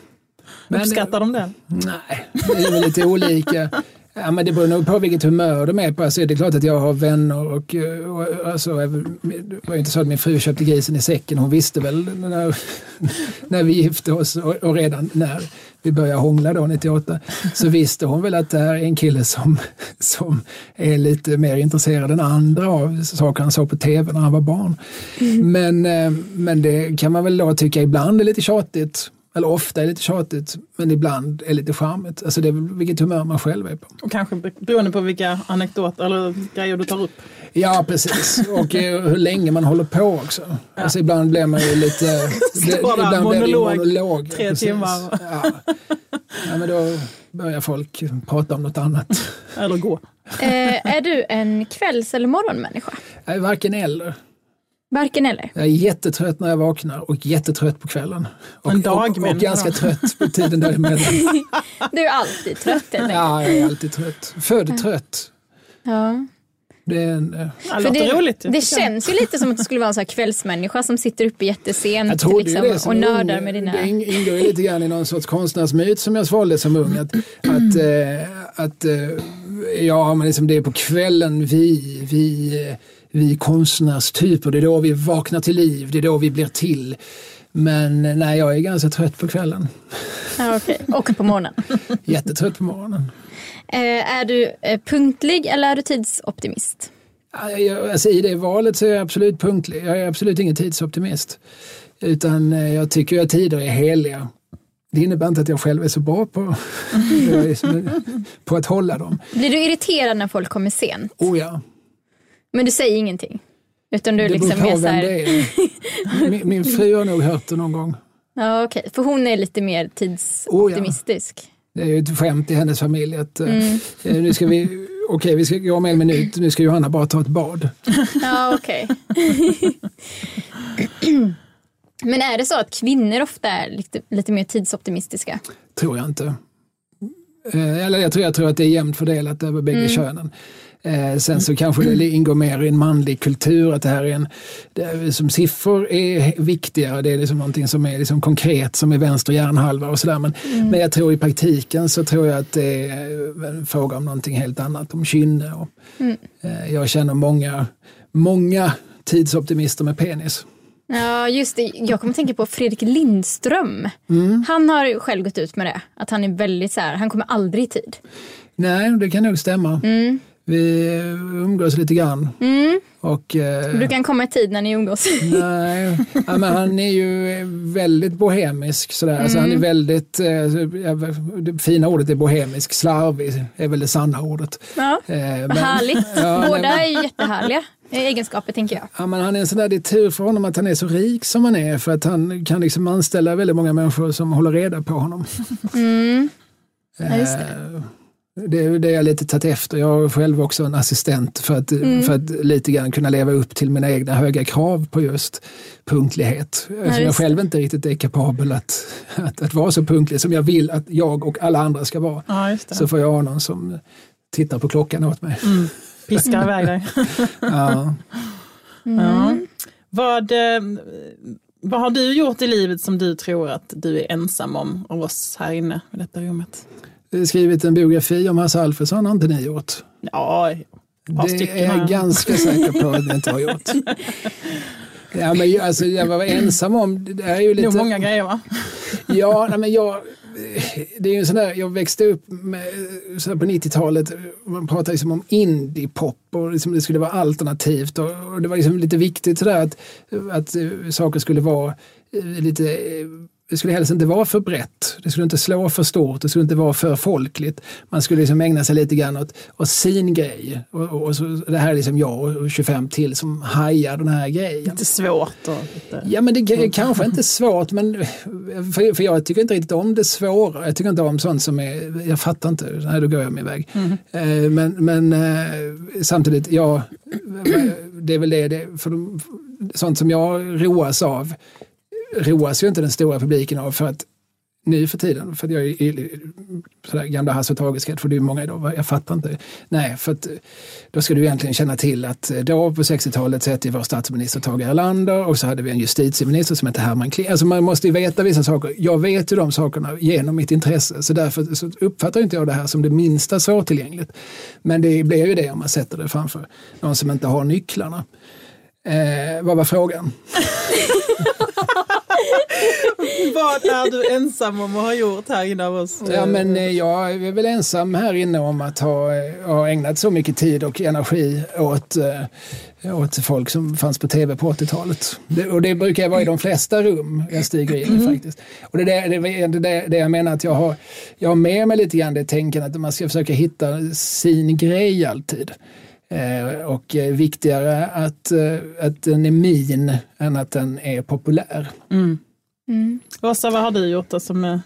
Men, Uppskattar de det? Nej, det är väl lite olika. Ja, men det beror nog på vilket humör de är på. Alltså, det är klart att jag har vänner och, och alltså, det var inte så att min fru köpte grisen i säcken. Hon visste väl när, när vi gifte oss och, och redan när vi började hångla då 98 så visste hon väl att det här är en kille som, som är lite mer intresserad än andra av saker han såg på tv när han var barn. Mm. Men, eh, men det kan man väl då tycka ibland är lite tjatigt eller ofta är lite tjatigt, men ibland är lite charmigt. Alltså det är vilket humör man själv är på. Och kanske beroende på vilka anekdoter eller grejer du tar upp. Ja, precis. Och eh, hur länge man håller på också. Ja. Alltså ibland blir man ju lite... ibland monolog, blir det monolog. Tre precis. timmar. Ja. ja, men då börjar folk prata om något annat. Eller gå. Eh, är du en kvälls eller morgonmänniska? Jag är varken eller. Varken eller? Jag är jättetrött när jag vaknar och jättetrött på kvällen. Och, en dag och, och ganska trött på tiden däremellan. du är alltid trött Ja, jag är alltid trött. Född ja. trött. Ja. Det, är en, eh, ja, det, det, roligt, det känns ju lite som att du skulle vara en sån kvällsmänniska som sitter uppe jättesent liksom, och nördar med dina... Det ingår ju lite grann i någon sorts konstnärsmyt som jag svalde som ung. Att, att, äh, att äh, ja, men liksom det är på kvällen vi, vi vi konstnärstyper, det är då vi vaknar till liv, det är då vi blir till. Men nej, jag är ganska trött på kvällen. Ja, okay. Och på morgonen? Jättetrött på morgonen. Eh, är du eh, punktlig eller är du tidsoptimist? Alltså, I det valet så är jag absolut punktlig. Jag är absolut ingen tidsoptimist. Utan eh, jag tycker att tider är heliga. Det innebär inte att jag själv är så bra på, på att hålla dem. Blir du irriterad när folk kommer sent? Oh ja. Men du säger ingenting? Utan du det liksom beror på vem det är. Min, min fru har nog hört det någon gång. Ja, okej. Okay. För hon är lite mer tidsoptimistisk. Oh, ja. Det är ju ett skämt i hennes familj att eh, mm. eh, nu ska vi, okej okay, vi ska gå om en minut, nu ska Johanna bara ta ett bad. Ja, okej. Okay. Men är det så att kvinnor ofta är lite, lite mer tidsoptimistiska? Tror jag inte. Eh, eller jag tror, jag tror att det är jämnt fördelat över bägge mm. könen. Eh, sen så kanske det ingår mer i en manlig kultur, att det här är en, det, som siffror är viktigare, det är liksom någonting som är liksom konkret som är vänster hjärnhalva och sådär. Men, mm. men jag tror i praktiken så tror jag att det är en fråga om någonting helt annat, om kynne. Och, mm. eh, jag känner många, många tidsoptimister med penis. Ja, just det. Jag kommer att tänka på Fredrik Lindström. Mm. Han har själv gått ut med det, att han är väldigt så här, han kommer aldrig i tid. Nej, det kan nog stämma. Mm. Vi umgås lite grann. Mm. Och, eh, du kan komma i tid när ni umgås. Nej, ja, men han är ju väldigt bohemisk. Sådär. Mm. Alltså, han är mm. väldigt, eh, det fina ordet är bohemisk, slarvig är väl det sanna ordet. Ja, eh, men, härligt. Ja, Båda är jättehärliga egenskaper tänker jag. Ja, men han är en sån där, det är tur för honom att han är så rik som han är för att han kan liksom anställa väldigt många människor som håller reda på honom. Mm. Ja, just det. Det är det jag lite tagit efter. Jag har själv också en assistent för att, mm. för att lite grann kunna leva upp till mina egna höga krav på just punktlighet. Ja, Eftersom jag själv inte riktigt är kapabel att, att, att, vara så punktlig som jag vill att jag och alla andra ska vara. Ja, så får jag ha någon som tittar på klockan åt mig. Mm. Piskar iväg dig. ja. Mm. ja. Vad, eh, vad har du gjort i livet som du tror att du är ensam om av oss här inne i detta rummet? Skrivit en biografi om Hasse Alfredson, har inte ni gjort? Ja, Det är jag ganska säker på att ni inte har gjort. Ja, men alltså, jag var ensam om, det är ju lite... Det är många grejer va? Ja, nej, men jag, det är ju sån där, jag växte upp med, så på 90-talet, man pratade liksom om indie-pop och liksom det skulle vara alternativt och, och det var liksom lite viktigt sådär att, att saker skulle vara lite det skulle helst inte vara för brett. Det skulle inte slå för stort. Det skulle inte vara för folkligt. Man skulle liksom ägna sig lite grann åt, åt sin grej. Och, och, och så, det här är liksom jag och 25 till som hajar den här grejen. Lite svårt. Och lite... Ja, men det är kanske inte svårt. Men, för, för jag tycker inte riktigt om det svåra. Jag tycker inte om sånt som är, jag fattar inte, nej då går jag min väg. Mm. Eh, men, men eh, samtidigt, ja, det är väl det, det för de, sånt som jag roas av roas ju inte den stora publiken av för att nu för tiden, för att jag är sådär gamla Hasse och Tage för det är många idag, jag fattar inte. Nej, för att eh, då ska du egentligen känna till att eh, då på 60-talet sätter vi vår statsminister Tage Erlander och så hade vi en justitieminister som hette Herman Kling. Alltså man måste ju veta vissa saker. Jag vet ju de sakerna genom mitt intresse så därför så uppfattar inte jag det här som det minsta svårtillgängligt. Men det blir ju det om man sätter det framför någon som inte har nycklarna. Eh, vad var frågan? Vad är du ensam om att ha gjort här inne av oss? Ja, men eh, jag är väl ensam här inne om att ha, eh, ha ägnat så mycket tid och energi åt, eh, åt folk som fanns på tv på 80-talet. Det, och det brukar jag vara i de flesta rum jag stiger in i faktiskt. Och det är det, det, det, jag menar att jag har, jag har med mig lite grann det tänken att man ska försöka hitta sin grej alltid. Eh, och eh, viktigare att, eh, att den är min än att den är populär. Åsa, vad har du gjort då som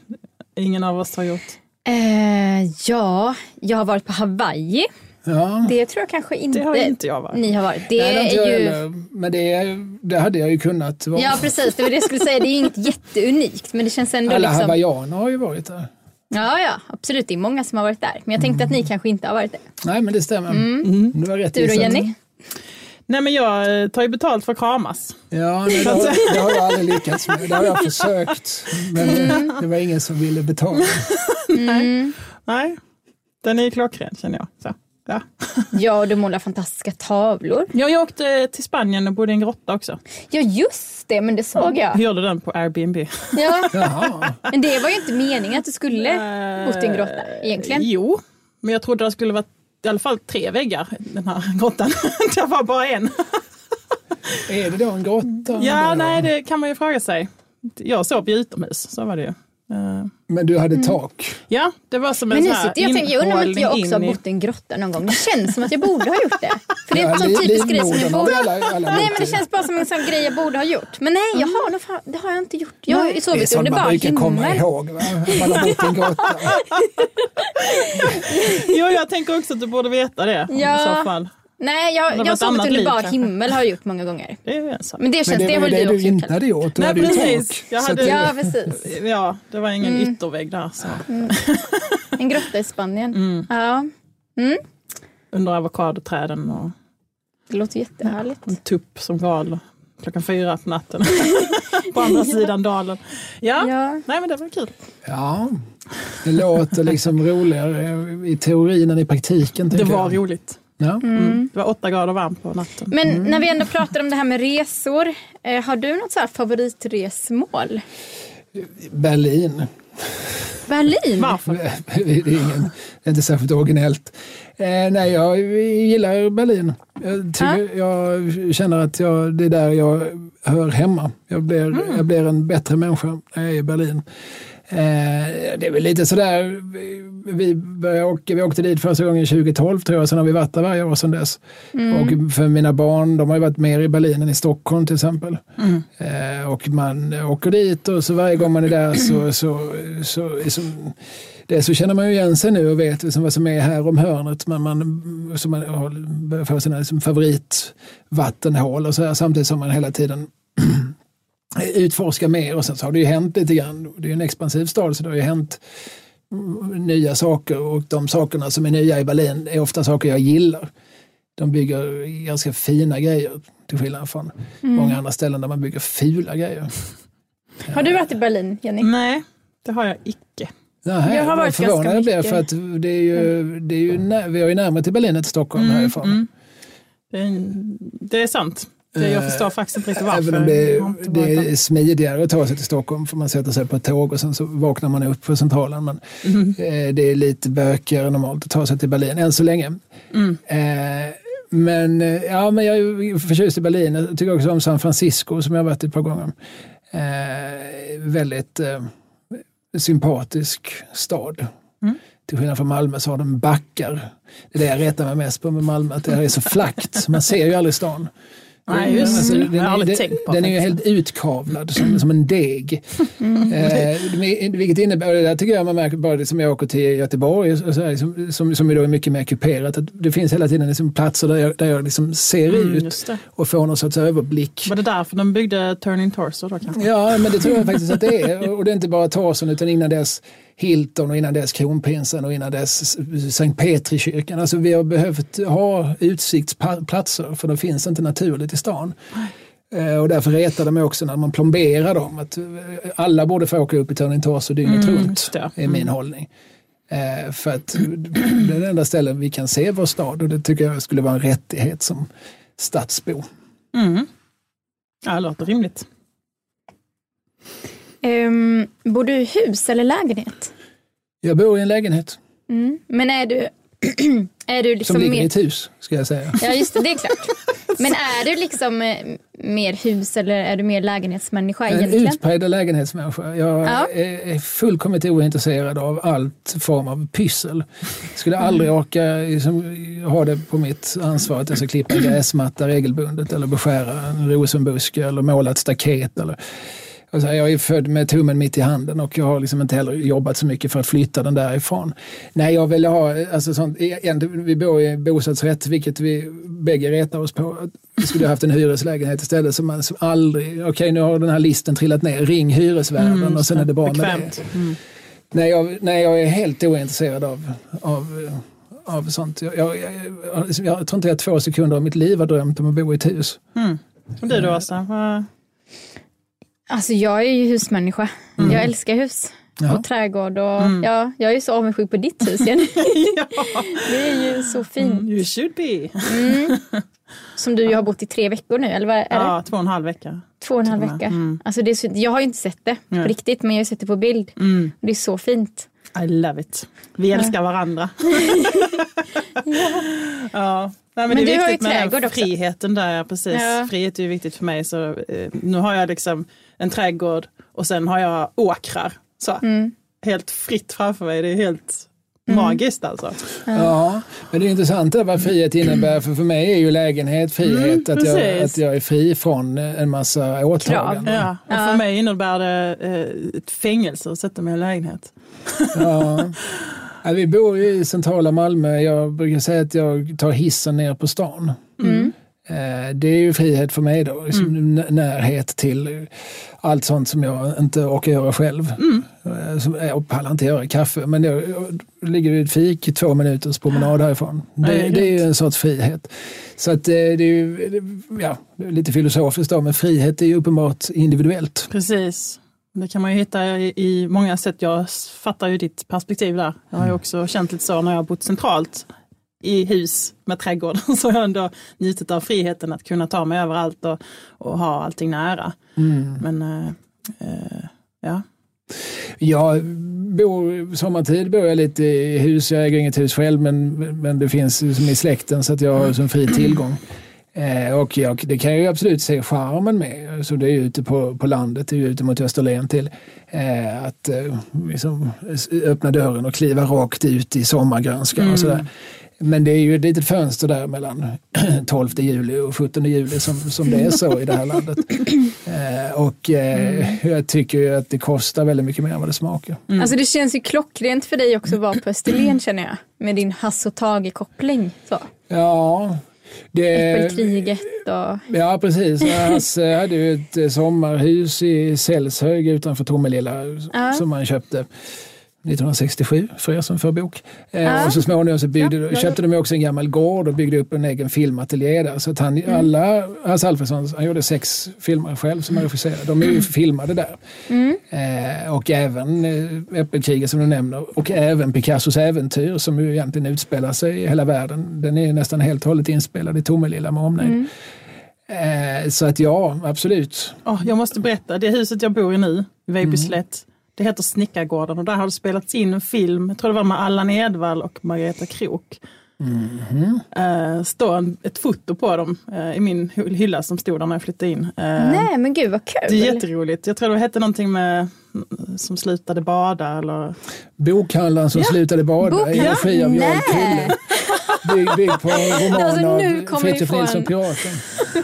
ingen av oss har gjort? Eh, ja, jag har varit på Hawaii. Ja. Det tror jag kanske inte, Det har inte jag varit. ni har varit. Det Nej, det är ju... heller. Men det, det hade jag ju kunnat vara. Ja precis, det var det jag skulle säga. Det är ju inget jätteunikt men det känns ändå Alla liksom... hawaiianer har ju varit där. Ja, ja, absolut. Det är många som har varit där. Men jag tänkte att ni kanske inte har varit där. Nej, men det stämmer. Du har rätt Du då. Jenny? Nej men jag eh, tar ju betalt för att kramas. Ja, nej, det, har, det har jag aldrig lyckats med. Det har jag försökt. Men Mm. det var ingen som ville betala. Nej, den är ju klockren känner jag. Så, ja. Ja, och du målar fantastiska tavlor. Jag, jag åkte till Spanien och bodde i en grotta också. Ja, just det. Men det såg jag. Hyrde den på Airbnb. Ja, Jaha. men det var ju inte meningen att du skulle bott i en grotta egentligen. Eh, Jo, men jag trodde det skulle vara i alla fall tre väggar i den här grottan. det var bara en. Är det då en grotta? Ja, nej det kan man ju fråga sig. Jag sov ju utomhus, så var det ju. Eh, Men du hade tak? Ja, det var som en Men nu sån här sitter jag och tänker, jag undrar om inte jag också har bott i en grotta någon gång. Det känns som att jag borde ha gjort det. För det är Ja, en sån typisk grej som jag borde... alla- alla Nej men det känns bara som en sån grej jag borde ha gjort. Men nej, jag har nog fan, det har jag inte gjort. Jag har ju Det är sovit sånt under man bara brukar komma ihåg. Va? Man har bott i en grotta. Jo, jag tänker också att du borde veta det Ja. i så fall. Nej, jag, jag har sovit under kanske. himmel har jag gjort många gånger. Det är. Men det känns, Men det, det var väl det du inte hade gjort. Du Nej, hade precis. Jag hade- Ja, precis. Ja, det var ingen yttervägg där. Så. En grotta i Spanien. Mm. Ja, Under avokadoträden och det låter jättehärligt. en tupp som gal klockan fyra på natten. på andra sidan dalen. Ja. Ja. nej men det var kul. Ja, det låter liksom roligare i teorin än i praktiken. Det var jag. roligt. Ja. Mm. Det var åtta grader varmt på natten. Men när vi ändå pratar om det här med resor. Eh, har du något så här favoritresmål? Berlin. Berlin? Varför? Det är, ingen, det är inte särskilt originellt. Eh, nej, jag gillar Berlin. Jag, tycker, jag känner att jag, det är där jag hör hemma. Jag blir, jag blir en bättre människa när jag är i Berlin. Eh, det är väl lite sådär, vi, började vi åkte dit första gången 2012 tror jag, sen har vi varit där varje år sedan dess. Och för mina barn, de har ju varit mer i Berlin än i Stockholm till exempel. Eh, och man åker dit och så varje gång man är där så, så, så, så, det, så känner man ju igen sig nu och vet liksom vad som är här om hörnet. Men man, så man har- börjar få sina liksom favoritvattenhål och så här, samtidigt som man hela tiden utforskar mer och sen så har det ju hänt lite grann. Det är en expansiv stad så det har ju hänt mm, nya saker och de sakerna som är nya i Berlin är ofta saker jag gillar. De bygger ganska fina grejer till skillnad från många andra ställen där man bygger fula grejer. Har du varit i Berlin, Jenny? Nej, det har jag icke. Nej, Jag har varit förvånad ganska jag blev mycket. för att det är ju, det är ju när, vi har ju närmare till Berlin än till Stockholm härifrån. mm. Det, är, det är sant. Det, jag Eh, förstår faktiskt inte riktigt varför. Även om det, det är smidigare att ta sig till Stockholm för man sätter sig på ett tåg och sen så vaknar man upp på centralen. Men Mm. eh, det är lite bökigare normalt att ta sig till Berlin än så länge. Mm. Eh, men, eh, ja, men jag är förtjust i Berlin. Jag tycker också om San Francisco som jag har varit ett par gånger. Eh, väldigt eh, sympatisk stad. Mm. Till skillnad från Malmö så har de backar. Det är det jag retar mig mest på med Malmö, att det är så flackt. Man ser ju aldrig stan. Nej, just Alltså, den, Jag har är- aldrig den, tänkt på den är ju helt utkavlad som, som en deg. Eh, vilket innebär, det där tycker jag man märker bara det som jag åker till Göteborg, och så här, som, som, som då är mycket mer kuperat, att det finns hela tiden liksom platser där jag, där jag liksom ser Mm, ut och får någon sorts överblick. Var det därför de byggde Turning Torso då kanske? Ja, men det tror jag faktiskt att det är. Och det är inte bara Torsen utan innan dess Hilton och innan dess Kronprinsen och innan dess Sankt Petrikyrkan. Alltså vi har behövt ha utsiktsplatser för de finns inte naturligt i stan. Eh, Och därför retar de mig också när man plomberar dem. Att eh, alla borde få åka upp i Turning Torso dygnet Mm, runt, det. är min hållning. Eh, För att det är det enda stället vi kan se vår stad och det tycker jag skulle vara en rättighet som stadsbo. Mm. Ja, det låter rimligt. Um, bor du i hus eller lägenhet? Jag bor i en lägenhet Mm. Men är du, är du som liksom ligger mer... i ett hus, ska jag säga. Ja just det, det är klart. Men är du liksom eh, mer hus eller är du mer lägenhetsmänniska En egentligen? utpräglad lägenhetsmänniska. Jag Ja. är är fullkomligt ointresserad av allt form av pyssel. Skulle aldrig orka liksom, ha det på mitt ansvar att jag ska klippa en gräsmatta regelbundet eller beskära en rosenbuske eller måla ett staket. Eller, alltså, jag är född med tummen mitt i handen och jag har liksom inte heller jobbat så mycket för att flytta den därifrån. Nej, jag vill ha, alltså sånt, egentligen, vi bor i bostadsrätt, vilket vi bägge retar oss på. Vi skulle ha haft en hyreslägenhet istället som man som aldrig, okej nu har den här listen trillat ner, ring hyresvärden och sen är det bra med Bekvämt. det. Mm. Nej jag, nej, jag är helt ointresserad av, av, av sånt. Jag, jag, jag, jag, jag tror inte jag två sekunder av mitt liv har drömt om att bo i ett hus. Mm. Och du då Åsa? Alltså jag är ju husmänniska. Jag älskar hus. Ja. Och trädgård och ja, jag är så avundsjuk på ditt hus Jenny. ja. Det är ju så fint. Mm, You should be. Mm. Som du ju har bott i tre veckor nu, eller vad är det? Ja, två och en halv vecka. Två och en halv vecka. Mm. Alltså det är så, jag har ju inte sett det på riktigt, men jag har sett det på bild. Mm. Det är så fint. I love it. Vi älskar varandra. ja. Nej, men, Men det är viktigt med den trädgård också. friheten där, precis. Ja. Frihet är ju viktigt för mig. Så, eh, nu har jag liksom en trädgård och sen har jag åkrar. Så, Mm. Helt fritt framför mig. Det är helt magiskt alltså. Ja, men det är intressant det vad frihet innebär. För för mig är ju lägenhet frihet. att, jag, att jag är fri från en massa åtaganden. Ja, och för mig innebär det eh, ett fängelse att sätta mig i en lägenhet. Ja. Ja, vi bor ju i centrala Malmö. Jag brukar säga att jag tar hissen ner på stan. Mm. Eh, Det är ju frihet för mig då, liksom n- närhet till allt sånt som jag inte orkar göra själv. Eh, Som jag pallar inte göra kaffe, men jag, ligger i ett fik i två minuters promenad härifrån. Det, det är ju en sorts frihet. Så att eh, det är ju ja, lite filosofiskt då, men frihet är ju uppenbart individuellt. Precis. Det kan man ju hitta i, många sätt. Jag fattar ju ditt perspektiv där. Jag har ju också känt lite så när jag har bott centralt i hus med trädgård. Så har jag ändå njutit av friheten att kunna ta mig överallt och, och ha allting nära. Men eh, eh, ja. Jag bor, sommartid bor jag lite i hus, jag äger inget hus själv men, men det finns som i släkten så att jag har som fri tillgång. Eh, och jag, det kan jag ju absolut se charmen med, så det är ju ute på, på landet, det är ju ute mot Österlen till. Eh, att eh, liksom, öppna dörren och kliva rakt ut i sommargrönskan och sådär. Men det är ju ett litet fönster där mellan 12 juli och 17 juli som, som det är så i det här landet. Eh, och eh, jag tycker ju att det kostar väldigt mycket mer än vad det smakar. Alltså det känns ju klockrent för dig också att vara på Österlen känner jag. Med din Hasse och Tage-koppling. Så. Ja, det, Äppelkriget och... ja precis. Hasse hade ju ett sommarhus i Sällshög utanför Tomelilla Ja. som han köpte 1967 för er som för bok. Eh, Ja. Och så småningom så byggde, Ja, köpte de också en gammal gård och byggde upp en egen filmateljé där. Så att han, Mm. alla, Hasse Alfredson, han gjorde sex filmer själv som han regisserade. De är ju filmade där. Mm. Eh, och även eh, Äppelkriget som du nämner och även Picassos äventyr som ju egentligen utspelar sig i hela världen. Den är nästan helt och hållet inspelad i Tomelilla med omnejd. Mm. Eh, så att ja, absolut. Åh, jag måste berätta, det huset jag bor i nu, Vejbyslätt, det heter Snickargården och där har det spelats in en film, jag tror det var med Allan Edwall och Margareta Krook. Eh, står en, ett foto på dem eh, i min hy- hylla som stod där när jag flyttade in. Eh, Nej men gud vad kul. det är jätteroligt. Jag tror det hette någonting med som slutade bada eller Bokhandlaren som Ja. slutade bada i regi av Nej. Kulle. Bygg, bygg på en roman Alltså, nu av Fritiof Nilsson en- Piraten.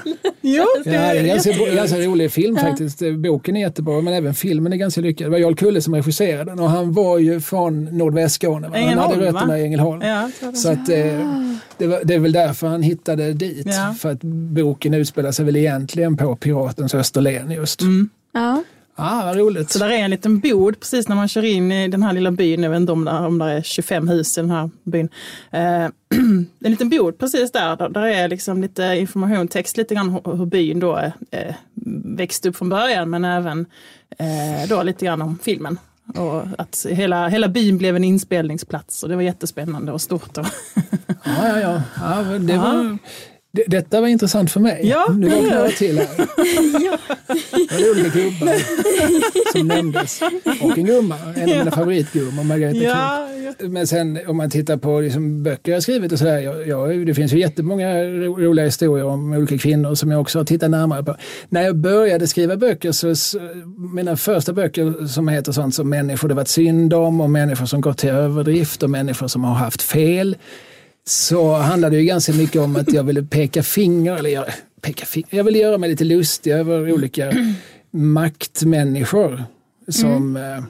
Jo, Ja, det är en ganska, ganska rolig film faktiskt. Boken är jättebra men även filmen är ganska lyckad. Det var Jarl Kulle som regisserade den och han var ju från nordvästskåne. va? Han hade rötterna i Ängelholm. Ja, det. Så att, eh, det, var, det är väl därför han hittade dit. Ja. För att boken utspelar sig väl egentligen på Piratens Österlen just. Ja. Ah, vad roligt. Så där är en liten bod precis när man kör in i den här lilla byn. Jag vet inte om det, om det är 25 hus i den här byn. Eh, en liten bod precis där. Där, där är liksom lite information, text lite grann hur, hur byn då eh, växte upp från början. Men även eh, då lite grann om filmen. Och att hela, hela byn blev en inspelningsplats och det var jättespännande och stort. Och Ja, ja, ja. ja det var, det, detta var intressant för mig. Ja, nu är jag till här. Det var olika gubbar som nämndes. Och en gumma, en av mina favoritgummor, Margareta ja, ja. Men sen om man tittar på liksom böcker jag skrivit och sådär. Jag, jag, det finns ju jättemånga ro, roliga historier om olika kvinnor som jag också har tittat närmare på. När jag började skriva böcker så, så mina första böcker som heter sånt som människor det varit synd om och människor som gått till överdrift och människor som har haft fel. Så handlade det ju ganska mycket om att jag ville peka finger, eller jag, peka finger, jag ville göra mig lite lustig över olika maktmänniskor som, eh,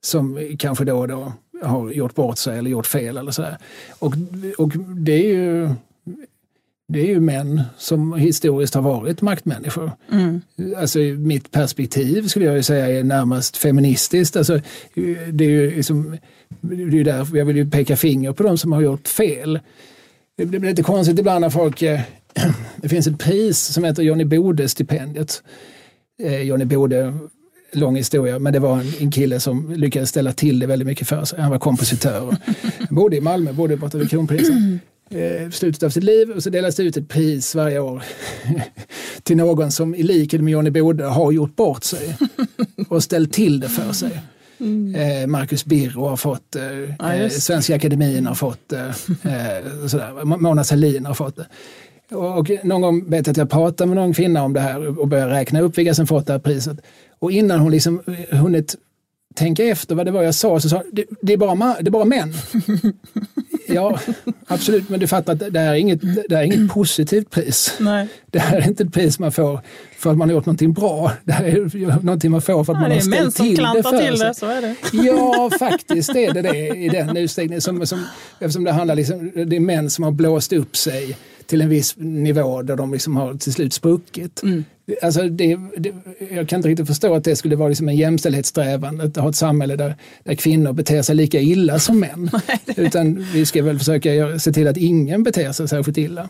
som kanske då och då har gjort bort sig eller gjort fel eller sådär. Och, och det är ju det är ju män som historiskt har varit maktmänniskor. Alltså i mitt perspektiv skulle jag ju säga är närmast feministiskt. Alltså, det är ju liksom, det är därför jag vill ju peka finger på de som har gjort fel. Det blir lite konstigt ibland när folk... eh, Det finns ett pris som heter Johnny Bode-stipendiet. Eh, Johnny Bode, lång historia, men det var en, en kille som lyckades ställa till det väldigt mycket för sig. Han var kompositör. bodde i Malmö, bodde borta vid Kronpriset. Eh, slutet av sitt liv och så delas det ut ett pris varje år till någon som i likhet med Johnny Bode har gjort bort sig och ställt till det för sig. Eh, Marcus Birro har fått, eh, Ja, eh. Svenska Akademin har fått, sådär. Mona Sahlin har fått det. Och någon gång vet jag att jag pratade med någon kvinna om det här och började räkna upp vilka som fått det här priset. Och innan hon liksom hunnit tänka efter vad det var jag sa så sa det, det, är, bara det är bara män. ja, absolut, men du fattar att det här är inget, det är inget positivt pris. Nej. Det här är inte ett pris man får för att man har gjort någonting bra. Det här är någonting man får för att Ja, man det har är män ställt som till det klantar för till sig. det, så är det. Ja, faktiskt är det det i den utsträckningen. Som, som, eftersom det handlar liksom, det är män som har blåst upp sig till en viss nivå där de liksom har till slut spruckit. Alltså det, det, jag kan inte riktigt förstå att det skulle vara liksom en jämställdhetssträvan att ha ett samhälle där, där kvinnor beter sig lika illa som män. Utan vi ska väl försöka se till att ingen beter sig särskilt illa.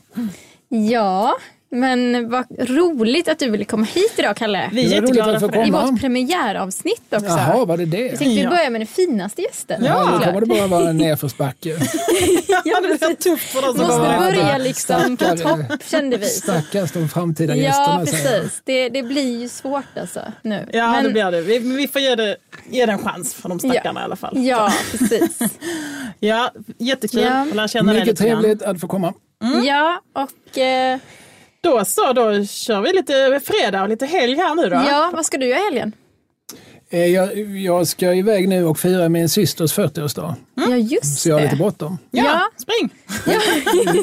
ja, men vad roligt att du ville komma hit idag, Kalle. Vi är att jätteglada för det. I vårt premiäravsnitt också. Jaha, var det det? Jag tänkte vi Ja. börjar med den finaste gästen. Ja. Ja, nu kommer det bara vara en nedförsbacke. Ja, det blir tufft för dem som Måste Ja, börja liksom på topp kände vi. Stackars de framtida Ja, gästerna. jag. precis. Det, det blir ju svårt alltså nu. Ja, Men- det blir det. Vi, vi får ge det, ge det en chans för de stackarna i alla fall. Ja, precis. Ja, jättekul Ja. att lära känna dig Mycket lite grann. trevligt att få komma. Ja, och eh, Då så, då kör vi lite fredag och lite helg här nu då. ja, vad ska du göra i helgen? Eh, Jag, jag ska iväg nu och fira min systers 40-årsdag. Ja, just Så jag har lite det. bråttom. Ja, Ja. spring!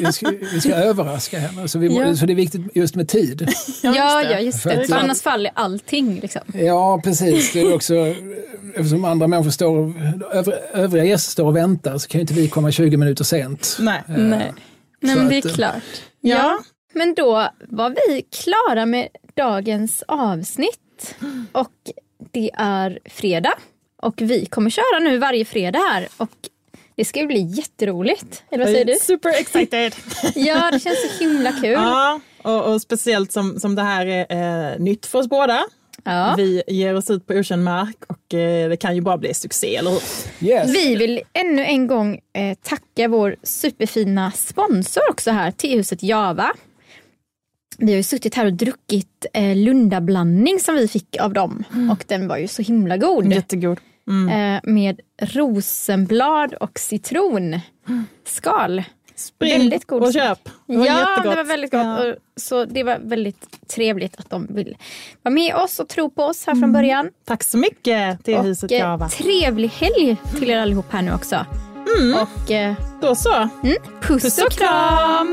Vi ska, vi ska överraska henne, så, vi, Ja. så det är viktigt just med tid. Ja, ja, just det. att- För annars faller allting. Liksom. Ja, precis. Det är också, eftersom andra människor står, och- övriga, gäster står och väntar så kan ju inte vi komma 20 minuter sent. Nej. Eh, Nej, Nej men det är att, eh, klart. Ja. Men då var vi klara med dagens avsnitt. Och det är fredag. Och vi kommer köra nu varje fredag här. Och det ska ju bli jätteroligt. Eller vad säger du? Super excited! Ja, det känns så himla kul. ja, och, och speciellt som, som det här är eh, nytt för oss båda. Ja. Vi ger oss ut på okänd mark och eh, det kan ju bara bli succé, eller hur? Yes. Vi vill ännu en gång eh, tacka vår superfina sponsor också här, Tehuset Java. Vi har ju suttit här och druckit eh, Lundablandning som vi fick av dem och den var ju så himla god. Jättegod. Eh, med rosenblad och citronskal. Spring Väldigt god. och köp. Det var ja, jättegott. det var väldigt gott. Ja. Och, så det var väldigt trevligt att de vill vara med oss och tro på oss här från början. Tack så mycket till huset Och eh, Java. trevlig helg till er allihop här nu också. Och eh, Då så. puss, och kram!